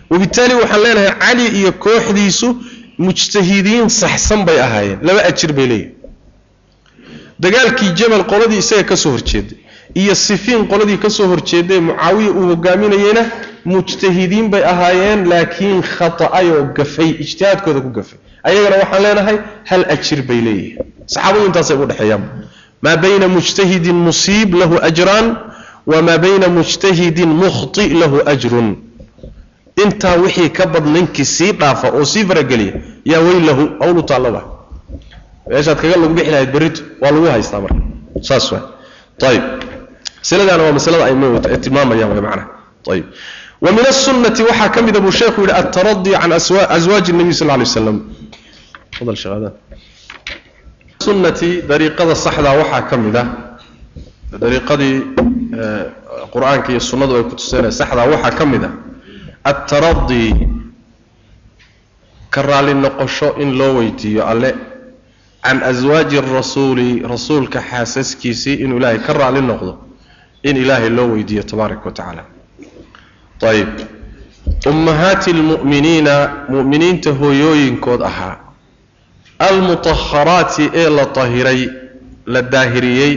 A: Wabitaali waxaan leenahay cali iyo kooxdiisu mujtahidiin saxsan bay ahaayeen. Laba ajir bay leeyihiin dagaalkii jamal qoladii isaga ka soo horjeeday iyo sifiin qoladii ka soo horjeeday mucaawiya uu hogaaminayeyna mujtahidiin bay ahaayeen laakiin khata'ayoo gafay ijtihaadkooda ku gafay. Ayagana waxaan leenahay hal ajir bay leeyihiin. Saxaabadu intaasay u dhexeeyaan. Maa bayna mujtahidin musiib lahu ajraan wamaa bayna mujtahidin mukhti lahu ajrun. Intaa wixii ka bad ninkii sii dhaafa oo sii farageliya yaa weyn lahu awlu taallaba meeshaad kaga lagu bixi lahayd berrito waa lagu haystaa marka. Saas waa ayib masaladaana waa masalada ay tilmaamayaan way macnaha. Ayib ومن السنة وحا كمد أبو شيخ الترضي عن أزواج النبي صلى الله عليه وسلم تفضل شيخ هذا السنة طريقة الصحة وحا كمد طريقة القرآن كي السنة ويكتسين صحة وحا كمد الترضي كرر للنقشو إن لو ويتي على عن أزواج الرسول رسول كحاسس كيسي إن إلهي كرر للنقض إن إلهي لو ويتي تبارك وتعالى ayb ummahaati almu'miniina mu'miniinta hooyooyinkood ahaa. Almutaharaati ee la tahiray la daahiriyey.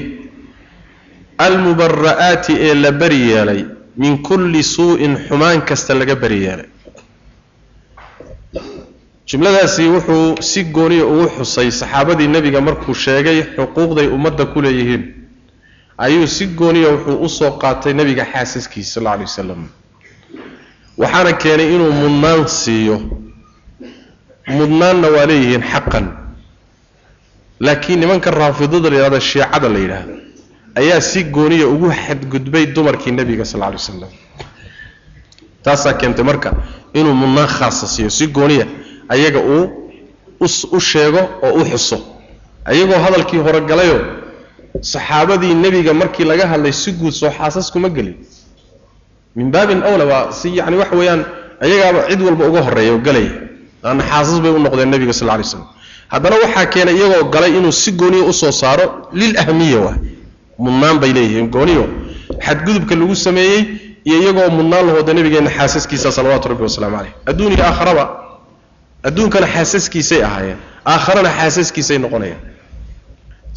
A: Almubara'aati ee la beri yeelay. Min kulli suu'in xumaan kasta laga beri yeelay. Jumladaasi wuxuu si gooniya ugu xusay saxaabadii nebiga markuu sheegay xuquuqday ummadda ku leeyihiin. Ayuu si gooniya wuxuu u soo qaatay nebiga xaasaskiisa sal alla alay wasalam waxaana keenay inuu mudnaan siiyo. Mudnaanna waa leeyihiin xaqan. Laakiin nimanka raafidada la yidhahdo shiicada la yidhaahdo ayaa si gooniya ugu xadgudbay dumarkii nebiga sal lla lay wasalam taasaa keentay marka inuu mudnaan khaasa siiyo si gooniya ayaga uu u sheego oo u xuso. Ayagoo hadalkii hore galayoo saxaabadii nebiga markii laga hadlay si guud soo xaasas kuma gelin min baabin awla waa si yani waxa weeyaan ayagaaba cid walba uga horreeya oo galaya laanna xaasas bay u noqdeen nebiga sal lay slam haddana waxaa keenay iyagoo galay inuu si gooniya u soo saaro lil ahmiya waa. Mudnaan bay leeyihiin gooniyo xadgudubka lagu sameeyey iyo iyagoo mudnaan lahooda nabigeenna xaasaskiisa salawaatu rabbi wasalaamu caleyh adduun iyo aakharaba adduunkana xaasaskiisay ahaayeen aakharana xaasaskiisay noqonayaan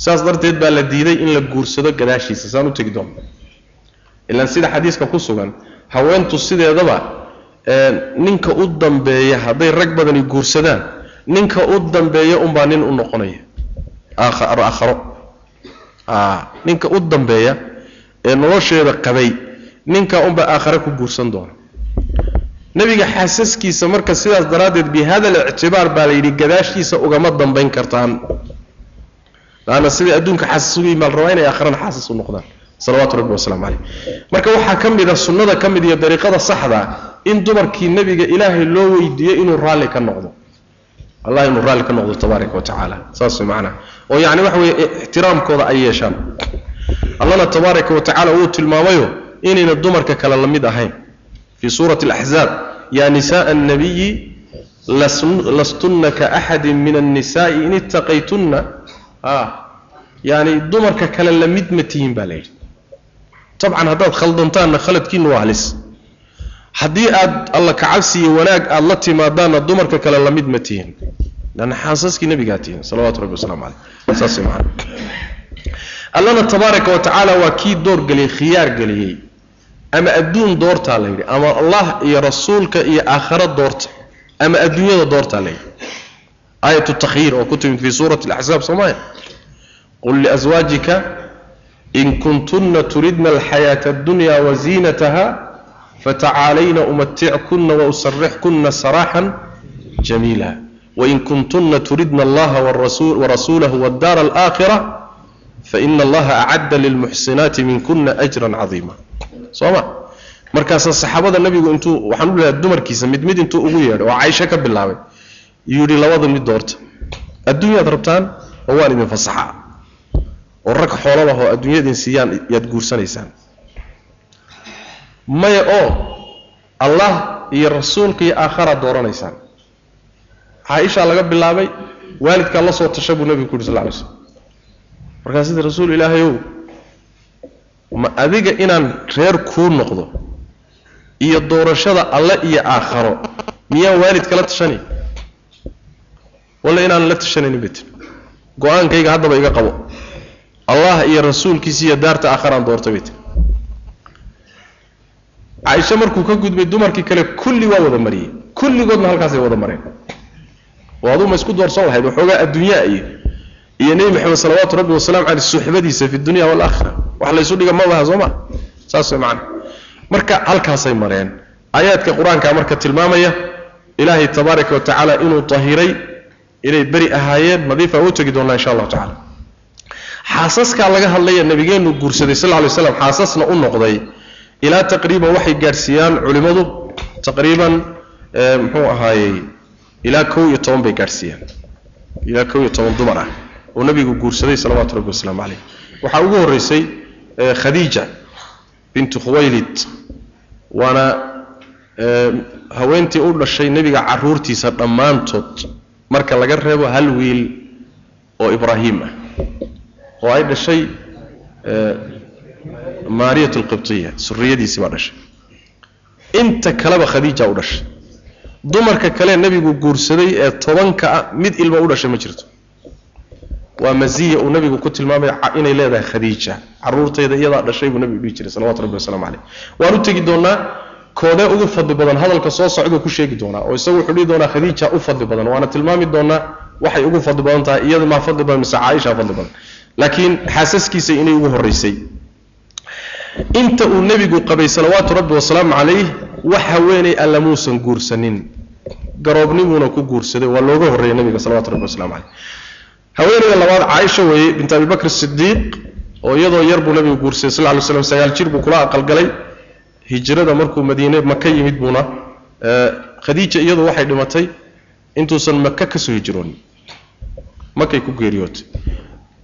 A: saas darteed baa la diiday in la guursado gadaashiisa saan u tegi doono ilaan sida xadiiska ku sugan haweentu sideedaba ninka u dambeeya hadday rag badani guursadaan ninka u dambeeya unbaa nin u noqonaya. Aakharo. Ninka u dambeeya ee nolosheeda qabay ninka unbaa aakhare ku guursan doona. Nebiga xaasaskiisa marka sidaas daraaddeed bi hada alictibaar baa la yidhi gadaashiisa ugama dambayn kartaan. Laanna siday adduunka xaasas ugu yimaal rabaa inay aakharana xaasas u noqdaan salawaatu rabbi wasalaamu caleyh marka waxaa ka mid a sunnada ka mid iyo dariiqada saxda in dumarkii nebiga ilaahay loo weydiiyo inuu raalli ka noqdo. Allah inuu raalli ka noqdo tabaaraka wa saas way macnaha oo yacni waxa weeye ixtiraamkooda ay yeeshaan. Allahna tabaaraka wa tacaala tilmaamayo inayna dumarka kale la mid ahayn. Fii suurati alaxzaab yaa nisaءa annabiyi lastunna kaaxadi min annisaai in ittaqaytunna. Yani dumarka kale la mid ma tihiin baa la yidhi tabcan haddaad khaldantaanna khaladkiina waa halis. Haddii aad alla kacabsi iyo wanaag aada la timaadaanna dumarka kale la mid ma tihiin lanna xaasaskii nebigaa tihiin salawatu rabbi wasalaamu caleyh saas macana allana tabaaraka wa tacaala waa kii door geliyey khiyaar geliyey. Ama adduun doortaa la yidhi ama allah iyo rasuulka iyo aakhara doorta ama adduunyada doortaa la yidhi. Aayatu takhyiir oo ku timid fii suurati alaxsaab soomaya qul liaswaajika in kuntunna turidna alxayaata addunya waziinataha fatacaalayna umatickunna wausarixkunna saraaxan jamiila. Wain kuntunna turidna allaha warasuulahu waddaara alaakhira faina allaha acadda lilmuxsinaati minkuna ajran cadiima soo ma? Markaasaa saxaabada nabigu intuu waxaan u leehay dumarkiisa mid mid intuu ugu yeedhay oo caysho ka bilaabay yuu yidhi labada mid doorta. Adduunyaad rabtaan oo waan idin fasaxaa oo rag xoolo lah oo adduunyadin siiyaan yaad guursanaysaan. Maya oo allah iyo rasuulka iyo aakharaad dooranaysaan. Caaishaa laga bilaabay waalidkaa la soo tasha buu nebigu ku yuri sal lla alay slam markaa sida rasuul ilaahayow ma adiga inaan reer kuu noqdo iyo doorashada alle iyo aakharo miyaan waalid kala tashanay walla inaanan la tashanaynin bit go'aankayga haddaba iga qabo allah iyo rasuulkiisa daarta aakharaan doorta bit caaisho markuu ka gudbay dumarkii kale kulli waa wada mariyey. Kulligoodna halkaasay wada mareen. Oo aduu ma isku doorsan lahayd waxoogaa adduunyaa iyo iyo nebi maxamed salawaatu rabbi wasalamu caleyh suxbadiisa fi dunya waalaakhira wax laysu dhiga ma soo ma? Saas way macana marka halkaasay mareen aayaadka qur'aanka marka tilmaamaya ilaahay tabaaraka wa tacaala inuu tahiray inay beri ahaayeen nadiifa u tegi doonaa insha allahu tacala xaasaskaa laga hadlaya nabigeennu guursaday sal ly slam xaasasna u noqday ilaa taqriiban waxay gaadhsiiyaan culimmadu taqriiban muxuu ahaayey ilaa kow iyo toban bay gaadhsiiyaan. Ilaa kow iyo toban dumar ah oo nabigu guursaday salawaatu rabbi wasalaamu caleyh waxaa ugu horreysay khadiija bintu khuwaylid waana haweentii u dhashay nebiga caruurtiisa dhammaantood marka laga reebo hal wiil oo ibraahim ah oo ay dhashay maariyat alqibtiya suriyadiisii baa dhashay. Inta kaleba khadiija u dhashay. Dumarka kale nebigu guursaday ee tobanka ah mid ilma u dhashay ma jirto. Waa maziya uu nabigu ku tilmaamay inay leedahay khadiija. Caruurtayda iyadaa dhashay buu nabigu dhihi jiray salawatu rabbi wasalaamu caleyh waan u tegi doonaa koodee ugu fadli badan hadalka soo socduu ku sheegi doonaa oo isagu wuxuu dhihi doonaa khadiija u fadli badan waana tilmaami doonaa waxay ugu fadli badan tahay iyada maa fadli badan mise caaisha fadli badan laakiin xaasaskiisa inay ugu horreysay. Inta uu nebigu qabay salawaatu rabbi wasalaamu calayh wax haweenay alla muusan guursanin. Garoobnimuuna ku guursaday waa looga horreeyay nebiga salawatu rabbi waslamu caleyh haweenayda labaad caaisha weeye bint abi bakr sidiiq oo iyadoo yar buu nabigu guursaday sal ly slam sagaal jir buu kula aqalgalay. Hijrada markuu madiine maka yimid buuna khadiija iyadu waxay dhimatay intuusan maka ka soo hijroonin makay ku geeriyootay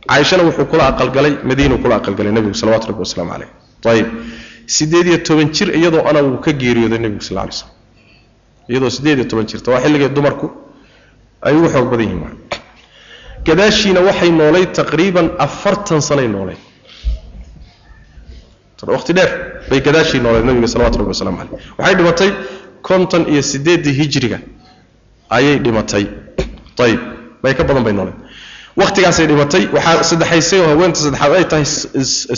A: caaishana wuxuu kula aqalgalay madiinuu kula aqalgalay nebigu salawatu rabbi wasalaamu caleyh ayib sideed iyo toban jir iyadoo ana wuu ka geeriyooday nebigu sal lay slam iyadoo sideed iyo toban jirta waa xilligay dumarku ay ugu xoog badan yihiin gadaashiina waxay noolay taqriiban afartan sanay noolay waqti dheer bay gadaashii nooleed nabiga salawatu rabbi waslamu caleyh waxay dhimatay konton iyo sideeddii hijriga ayay dhimatay. Ayib bay ka badan bay nooleed waqtigaasay dhimatay waxaa saddexaysay oo haweenta saddexaad ay tahay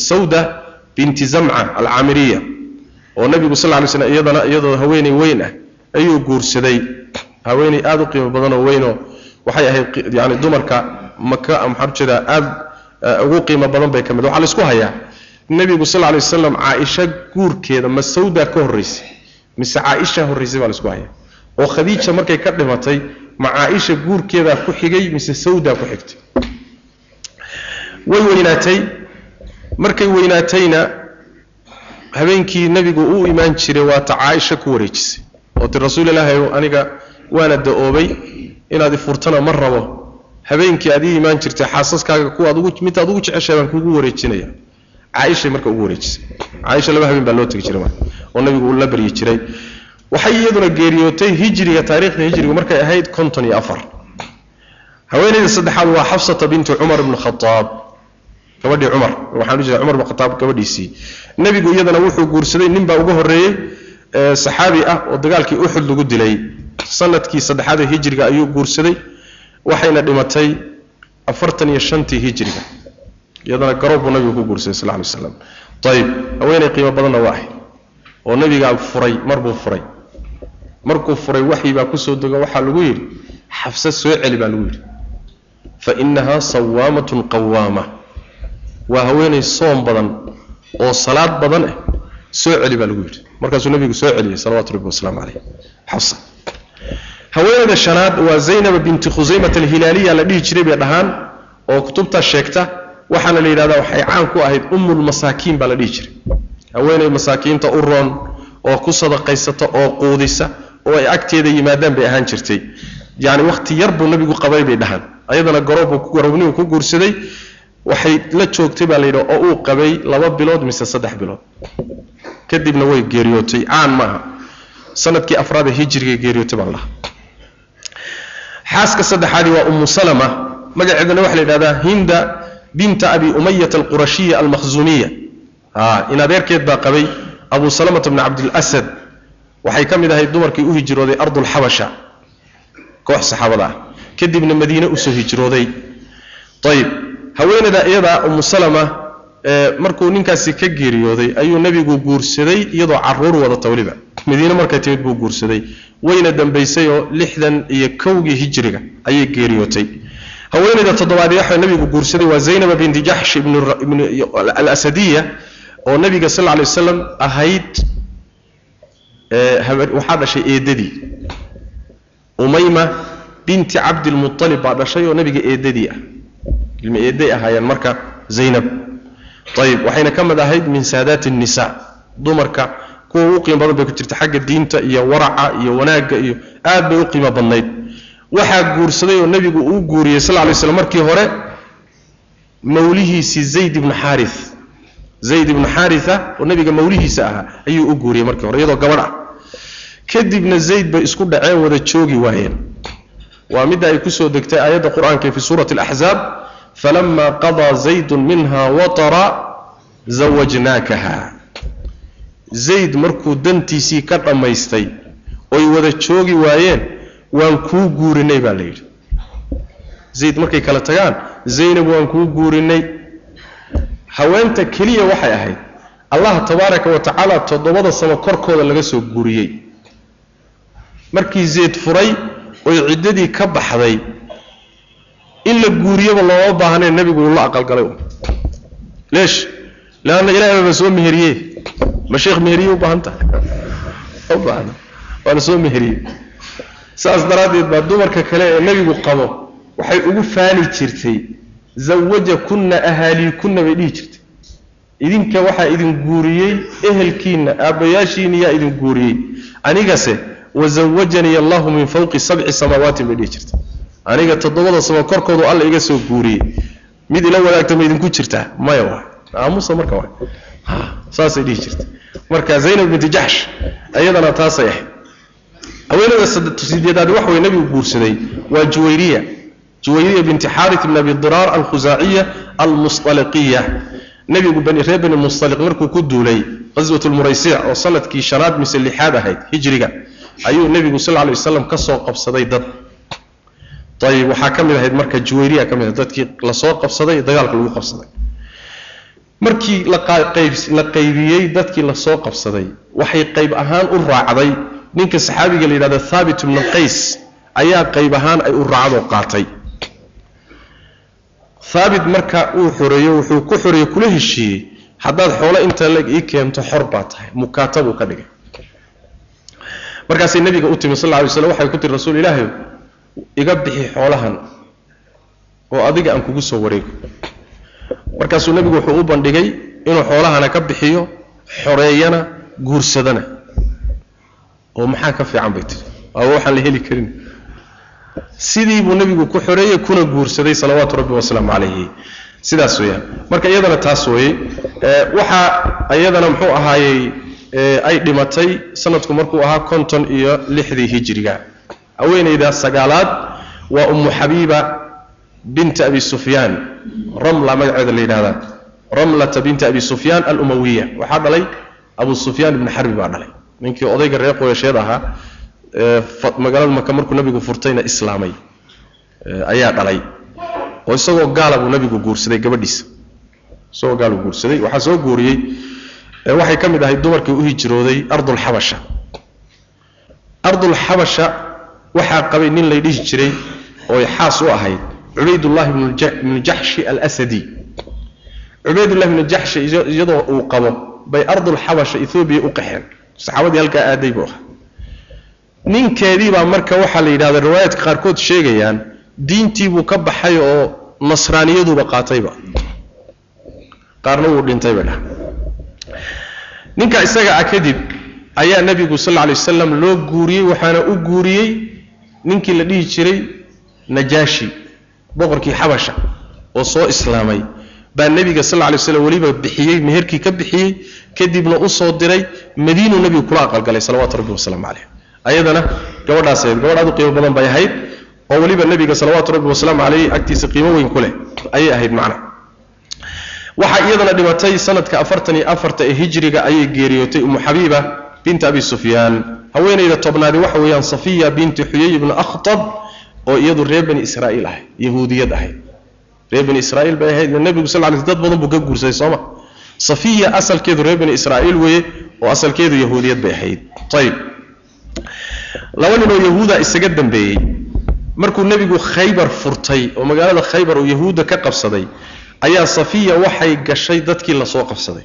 A: sawda binti zamca alcaamiriya oo nabigu sal ly slm iyadana iyadoo haweeney weyn ah ayuu guursaday. Haweeney aada u qiimo badan oo weynoo waxay ahayd yani dumarka maka maxaa jeedaa aada ugu qiimo badan bay ka mid waxaa la isku hayaa. Nebigu sal lay wasalam caaisha guurkeeda ma sawda ka horraysay mise caaisha horraysay baa la isku hayaa. Oo khadiija markay ka dhimatay ma caaisha guurkeedaa ku xigay mise sawdaa ku xigtay. Way weynaatay. Markay weynaatayna habeenkii nebigu u imaan jiray waata caaisha ku wareejisay. Oo ti rasuul ilaahay aniga waana da'oobay inaad ifurtana ma rabo. Habeenkii aad ii imaan jirtay xaasaskaaga kuwaad ugu midaad ugu jeceshay baan kugu wareejinaya. Caaishay marka ugu wareejisay. Caaisha laba habeen baa loo tegi jiray marka. Oo nabigu uu la baryi jiray waxay iyaduna geeriyootay hijriga taariikhda hijriga markay ahayd konton iyo afar. Haweenayda saddexaad waa xafsata bintu cumar ibn khataab. Gabadhii cumar waxaan u jeeda cumar ibn khataab gabadhiisii. Nebigu iyadana wuxuu guursaday nin baa uga horreeyey saxaabi ah oo dagaalkii uxud lagu dilay. Sanadkii saddexaad ee hijriga ayuu guursaday waxayna dhimatay afartan iyo shantii hijriga. Iyadana garoob buu nabigu ku guursaday sal lay slam ayib haweenay qiimo badanna waa ahay oo nabigaa furay mar buu furay markuu furay waxyi baa ku soo dego waxaa lagu yidhi xafsa soo celi baa lagu yidhi. Fa innahaa sawaamatun qawaama waa haweenay soom badan oo salaad badan ah soo celi baa lagu yidhi. Markaasuu nabigu soo celiyey salawatu rabbi wasalaamu caleyh xafsa. Haweenayda shanaad waa zaynaba binti khusaymat alhilaaliya la dhihi jiray bay dhahaan oo kutubtaa sheegta waxaana la yidhahdaa waxay caan ku ahayd ummulmasaakiin baa la dhihi jiray. Haweenay masaakiinta u roon oo ku sadaqaysata oo quudisa oo ay agteeda yimaadaan bay ahaan jirtay. Yacni wakhti yar nabigu qabay bay dhahaan. Ayadana garoobbuu garoobnigu ku guursaday waxay la joogtay baa la yidhi oo uu qabay laba bilood mise saddex bilood. Kadibna way geeriyootay caan maaha sannadkii afraad ee hijriga geeriyootay baan lahaa xaaska saddexaadi waa ummu salama. Magaceedana waxaa la yidhahdaa hinda binta abi umayata alqurashiya almakhzuumiya in adeerkeed baa qabay abu salamata bni cabdilasad waxay ka mid ahayd dumarkii u hijrooday ardulxabasha koox saxaabada ah. Kadibna madiine u soo hijrooday. Ayib haweeneyda iyadaa ummu salama markuu ninkaasi ka geeriyooday ayuu nebigu guursaday iyadoo carruur wadata weliba madiine markay timid buu guursaday wayna dambaysay oo lixdan iyo kowgii hijriga ayay geeriyootay. Haweeneyda toddobaad waxa nabigu guursaday waa zaynaba binti jaxsh alasadiya oo nabiga sal lay wasalam ahayd waxaa dhashay eedadii umayma binti cabdilmualib baa dhashay oo nabiga eedadii ah. Ilma eeday ahaayeen marka zaynab. Ayib waxayna ka mid ahayd min saadaati nisa dumarka kuwa ugu qiimo badan bay ku jirta xagga diinta iyo waraca iyo wanaagga iyo aad bay u qiimo badnayd. Waxaa guursaday oo nebigu uu guuriyey sal lay slam markii hore mawlihiisii zayd ibnu xaari zayd ibnu xaaria oo nabiga mawlihiisa ahaa ayuu u guuriyey markii hore iyadoo gabadh ah kadibna zayd bay isku dhaceen wada joogi waayeen. Waa midda ay ku soo degtay aayadda qur'aanka fi suurati alaxzaab falama qadaa zaydun minha watara zawajnaakaha zayd markuu dantiisii ka dhammaystay oy wada joogi waayeen waan kuu guurinay baa la yidhi. Zayd markay kala tagaan zaynab waan kuu guurinay. Haweenta keliya waxay ahayd allah tabaaraka wa tacaala toddobada samo korkooda laga soo guuriyey markii zayd furay oy ciddadii ka baxday in la guuriyaba looma baahnayn nebigu uu la aqalgalay leesh leanna ilahay baba soo meheriye ma sheekh meheriye u baahan tahay? U baahna waana soo meheriye saas daraaddeed baa dumarka kale ee nebigu qabo waxay ugu faani jirtay zawajakunna ahaaliikunna bay dhihi jirtay. Idinka waxaa idin guuriyey ehelkiinna aabbayaashiina yaa idin guuriyey. Anigase wazawajanii allahu min fawqi sabci samaawaati bay dhihi jirtay. Aniga toddobada samo korkoodu alla iga soo guuriyey. Mid ila wadaagta ma idinku jirtaa? Maya waa aamusa marka waa saasay dhihi jirtay. Marka zaynab binti jaxsh ayadana taasay ahayd. Haweenada sideedaad wax way nabigu guursaday waa juwayriya. Juwayriya binti xaarith ibn abi diraar alkhusaaciya almusطaliqiya nebigu bani reer bani mustaliq markuu ku duulay qaswat lmuraysic oo sannadkii shanaad mise lixaad ahayd hijriga ayuu nebigu sal lay wasalam ka soo qabsaday dad. Ayib waxaa ka mid ahayd marka juwayriya ka mid ahayd dadkii la soo qabsaday dagaalka lagu qabsaday. Markii la qaybiyey dadkii la soo qabsaday waxay qayb ahaan u raacday. Ninka saxaabiga la yidhahdo thaabit ibnu qays ayaa qayb ahaan ay u raacdoo qaatay. Thaabit marka uu xoreeyo wuxuu ku xoreeye kula heshiiyey haddaad xoolo inta leg ii keento xor baa tahay mukaatabuu ka dhigay markaasay nabiga u timi sal lla alay waxay ku tiri rasuul ilaahay iga bixi xoolahan oo adiga aan kugu soo wareego. Markaasuu nebigu wuxuu u bandhigay inuu xoolahana ka bixiyo xoreeyana guursadana. Oo maxaa ka fiican bay tiri waaba waxaan la heli karin. Sidii buu nebigu ku xoreeyey kuna guursaday salawaatu rabbi wasalaamu calayhi sidaas weeyaan. Marka iyadana taas weeye waxaa iyadana muxuu ahaayey ay dhimatay sanadku markuu ahaa konton iyo lixdii hijriga haweenayda sagaalaad waa ummu xabiiba binta abi sufyaan ramla magaceeda la yidhahdaa ramlata binta abi sufyaan alumawiya. Waxaa dhalay abu sufyaan ibni xarbi baa dhalay. Ninkii odayga reer qureysheed ahaa magaalada maka markuu nabigu furtayna islaamay ayaa dhalay. Oo isagoo gaala buu nabigu guursaday gabadhiisa. Isagoo gaal guursaday. Waxaa soo guuriyey waxay ka mid ahayd dumarkii u hijrooday ardulxabasha. Ardulxabasha waxaa qabay nin lay dhihi jiray oo xaas u ahayd cubaydullahi bnu jaxshi alasadi. Cubaydullahi bnu jaxshi iyadoo uu qabo bay ardulxabasha ethoobiya u qaxeen. Saxaabadii halkaa aaday buu ahaa. Ninkeediibaa marka waxaa la yidhahda riwaayaadka qaarkood sheegayaan diintiibuu ka baxay oo nasraaniyaduuba qaatayba. Qaarna wuu dhintayba dhah ninka isaga ah kadib ayaa nebigu sal lla alay wasalam loo guuriyey waxaana u guuriyey ninkii la dhihi jiray najaashi boqorkii xabasha oo soo islaamay. Baa nebiga sal lla lay weliba bixiyey meherkii ka bixiyey kadibna u soo diray madiinuu nebigu kula aqalgalay salawaatu rabbi wasalaamu caleyh ayadana gabadhaas gabadh aad u qiimo badan bay ahayd oo weliba nebiga salawaatu rabbi wasalaamu caleyh agtiisa qiimo weyn ku leh ayay ahayd macna waxaa iyadana dhimatay sanadka afartan iyo afarta ee hijriga ayay geeriyootay umu xabiiba binta abi sufyaan. Haweenayda tobnaadi waxa weeyaan safiya binti xuyay ibnu akhtab oo iyadu reer bani israa'iil ahayd yahuudiyad ahayd reer bani israa'iil bay ahayd nebigu sal lay dad badan buu ka guursaday sooma safiya asalkeedu reer bani israa'iil weeye oo asalkeedu yahuudiyad bay ahayd. Ayib laba nin oo yahuuda isaga dambeeyey. Markuu nebigu khaybar furtay oo magaalada khaybar uu yahuudda ka qabsaday ayaa safiya waxay gashay dadkii la soo qabsaday.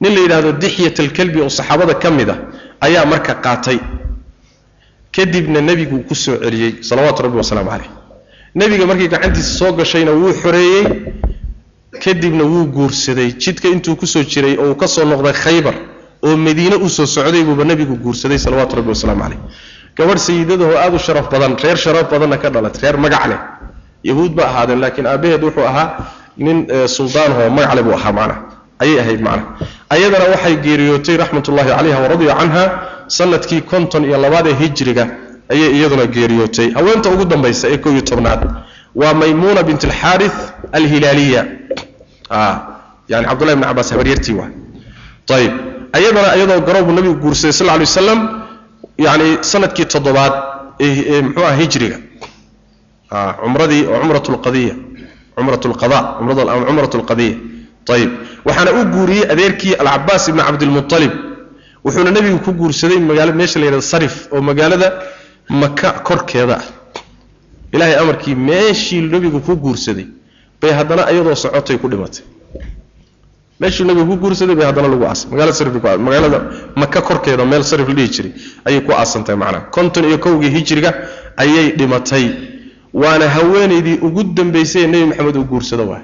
A: Nin la yidhaahdo dixyat alkalbi oo saxaabada ka mid a ayaa marka qaatay. Kadibna nebigu ku soo celiyey salawaatu rabbi wasalaamu caleyh nebiga markii gacantiisa soo gashayna wuu xoreeyey kadibna wuu guursaday. Jidka intuu ku soo jiray oo uu ka soo noqday khaybar oo madiine u soo socday buuba nebigu guursaday salawaatu rabbi wasalaamu caleyh gabadh sayidadahoo aada u sharaf badan reer sharaf badanna ka dhalatay reer magac leh yahuud ba ahaadeen laakiin aabbaheed wuxuu ahaa nin suldaanhoo magac leh buu ahaa macna ayay ahayd macna ayadana waxay geeriyootay raxmatullahi calayha waradiya canha sannadkii konton iyo labaad ee hijriga ayay iyaduna geeriyootay. Haweenta ugu dambaysa ee koob iyo tobnaad waa maymuuna bint alxaarith alhilaaliya. Yani cabdullahi bn cabaas habaryartii waa. Ayib ayadana iyadoo garoobu nabigu guursaday sal lla alay wasalam yani sannadkii toddobaad ee muxuu ah hijriga cumradii oo cumrat lqadiya cumrat lqada cumrat lqadiya ayib waxaana u guuriyey adeerkii alcabaas ibni cabdilmualib wuxuuna nebigu ku guursaday magaala meesha la yidhahda sarif oo magaalada maka korkeeda ah ilaahay amarkii meeshii nebigu ku guursaday bay haddana iyadoo socotay ku dhimatay meeshuu nebigu ku guursaday bay haddana lagu aasay magaalada sarif magaalada maka korkeeda meel sarif la dhihi jiray ayay ku aasantahay macnaha konton iyo kowgii hijriga ayay dhimatay waana haweenaydii ugu dambaysay nebi maxamed uu guursado waay.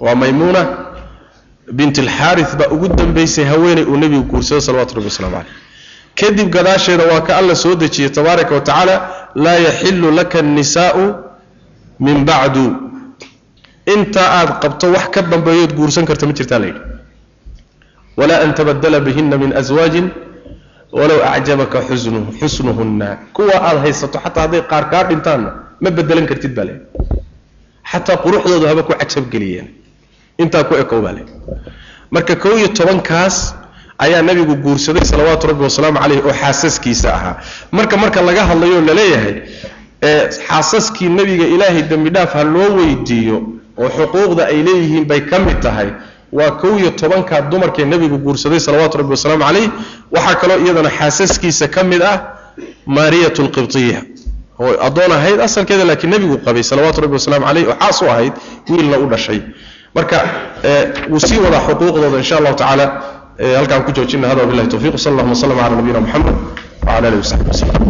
A: Waa maymuuna bint alxaarith baa ugu dambaysay haweenay uu nebigu guursado salawatu rabbi waslamu caleyh kadib gadaasheeda waa ka alla soo dejiyey tabaaraka wa tacaala laa yaxilu laka annisaa'u min bacdu. Intaa aad qabto wax ka dambeeyood guursan karta ma jirtaa la yidhi. Walaa an tabadala bihina min aswaajin walow acjabaka xusnuhu xusnuhunna. Kuwa aad haysato xataa hadday qaar kaa dhintaanna ma bedelan kartid baa leeyahy xataa quruxdoodu haba ku cajabgeliyeen intaa ku ekow baa leeyahy marka kow iyo tobankaas ayaa nabigu guursaday salawaatu rabbi wasalaamu caleyh oo xaasaskiisa ahaa. Marka marka laga hadlayo la leeyahay xaasaskii nebiga ilaahay dembi dhaaf ha loo weydiiyo oo xuquuqda ay leeyihiin bay ka mid tahay waa kow iyo tobankaa dumarkee nebigu guursaday salawaatu rabbi wasalaamu caleyh waxaa kaloo iyadana xaasaskiisa ka mid ah maariyat lqibtiya oo addoon ahayd asalkeeda laakiin nebigu qabay salawaatu rabbi wasalaamu caleyh oo xaas u ahayd wiilna u dhashay. Marka wuu sii wadaa xuquuqdooda insha allahu tacaala. Halkaan ku joojina hada wabillahi tawfiq sal allahuma wslam cala nabiyina muxamed wcala alihi wasaxbi wasalam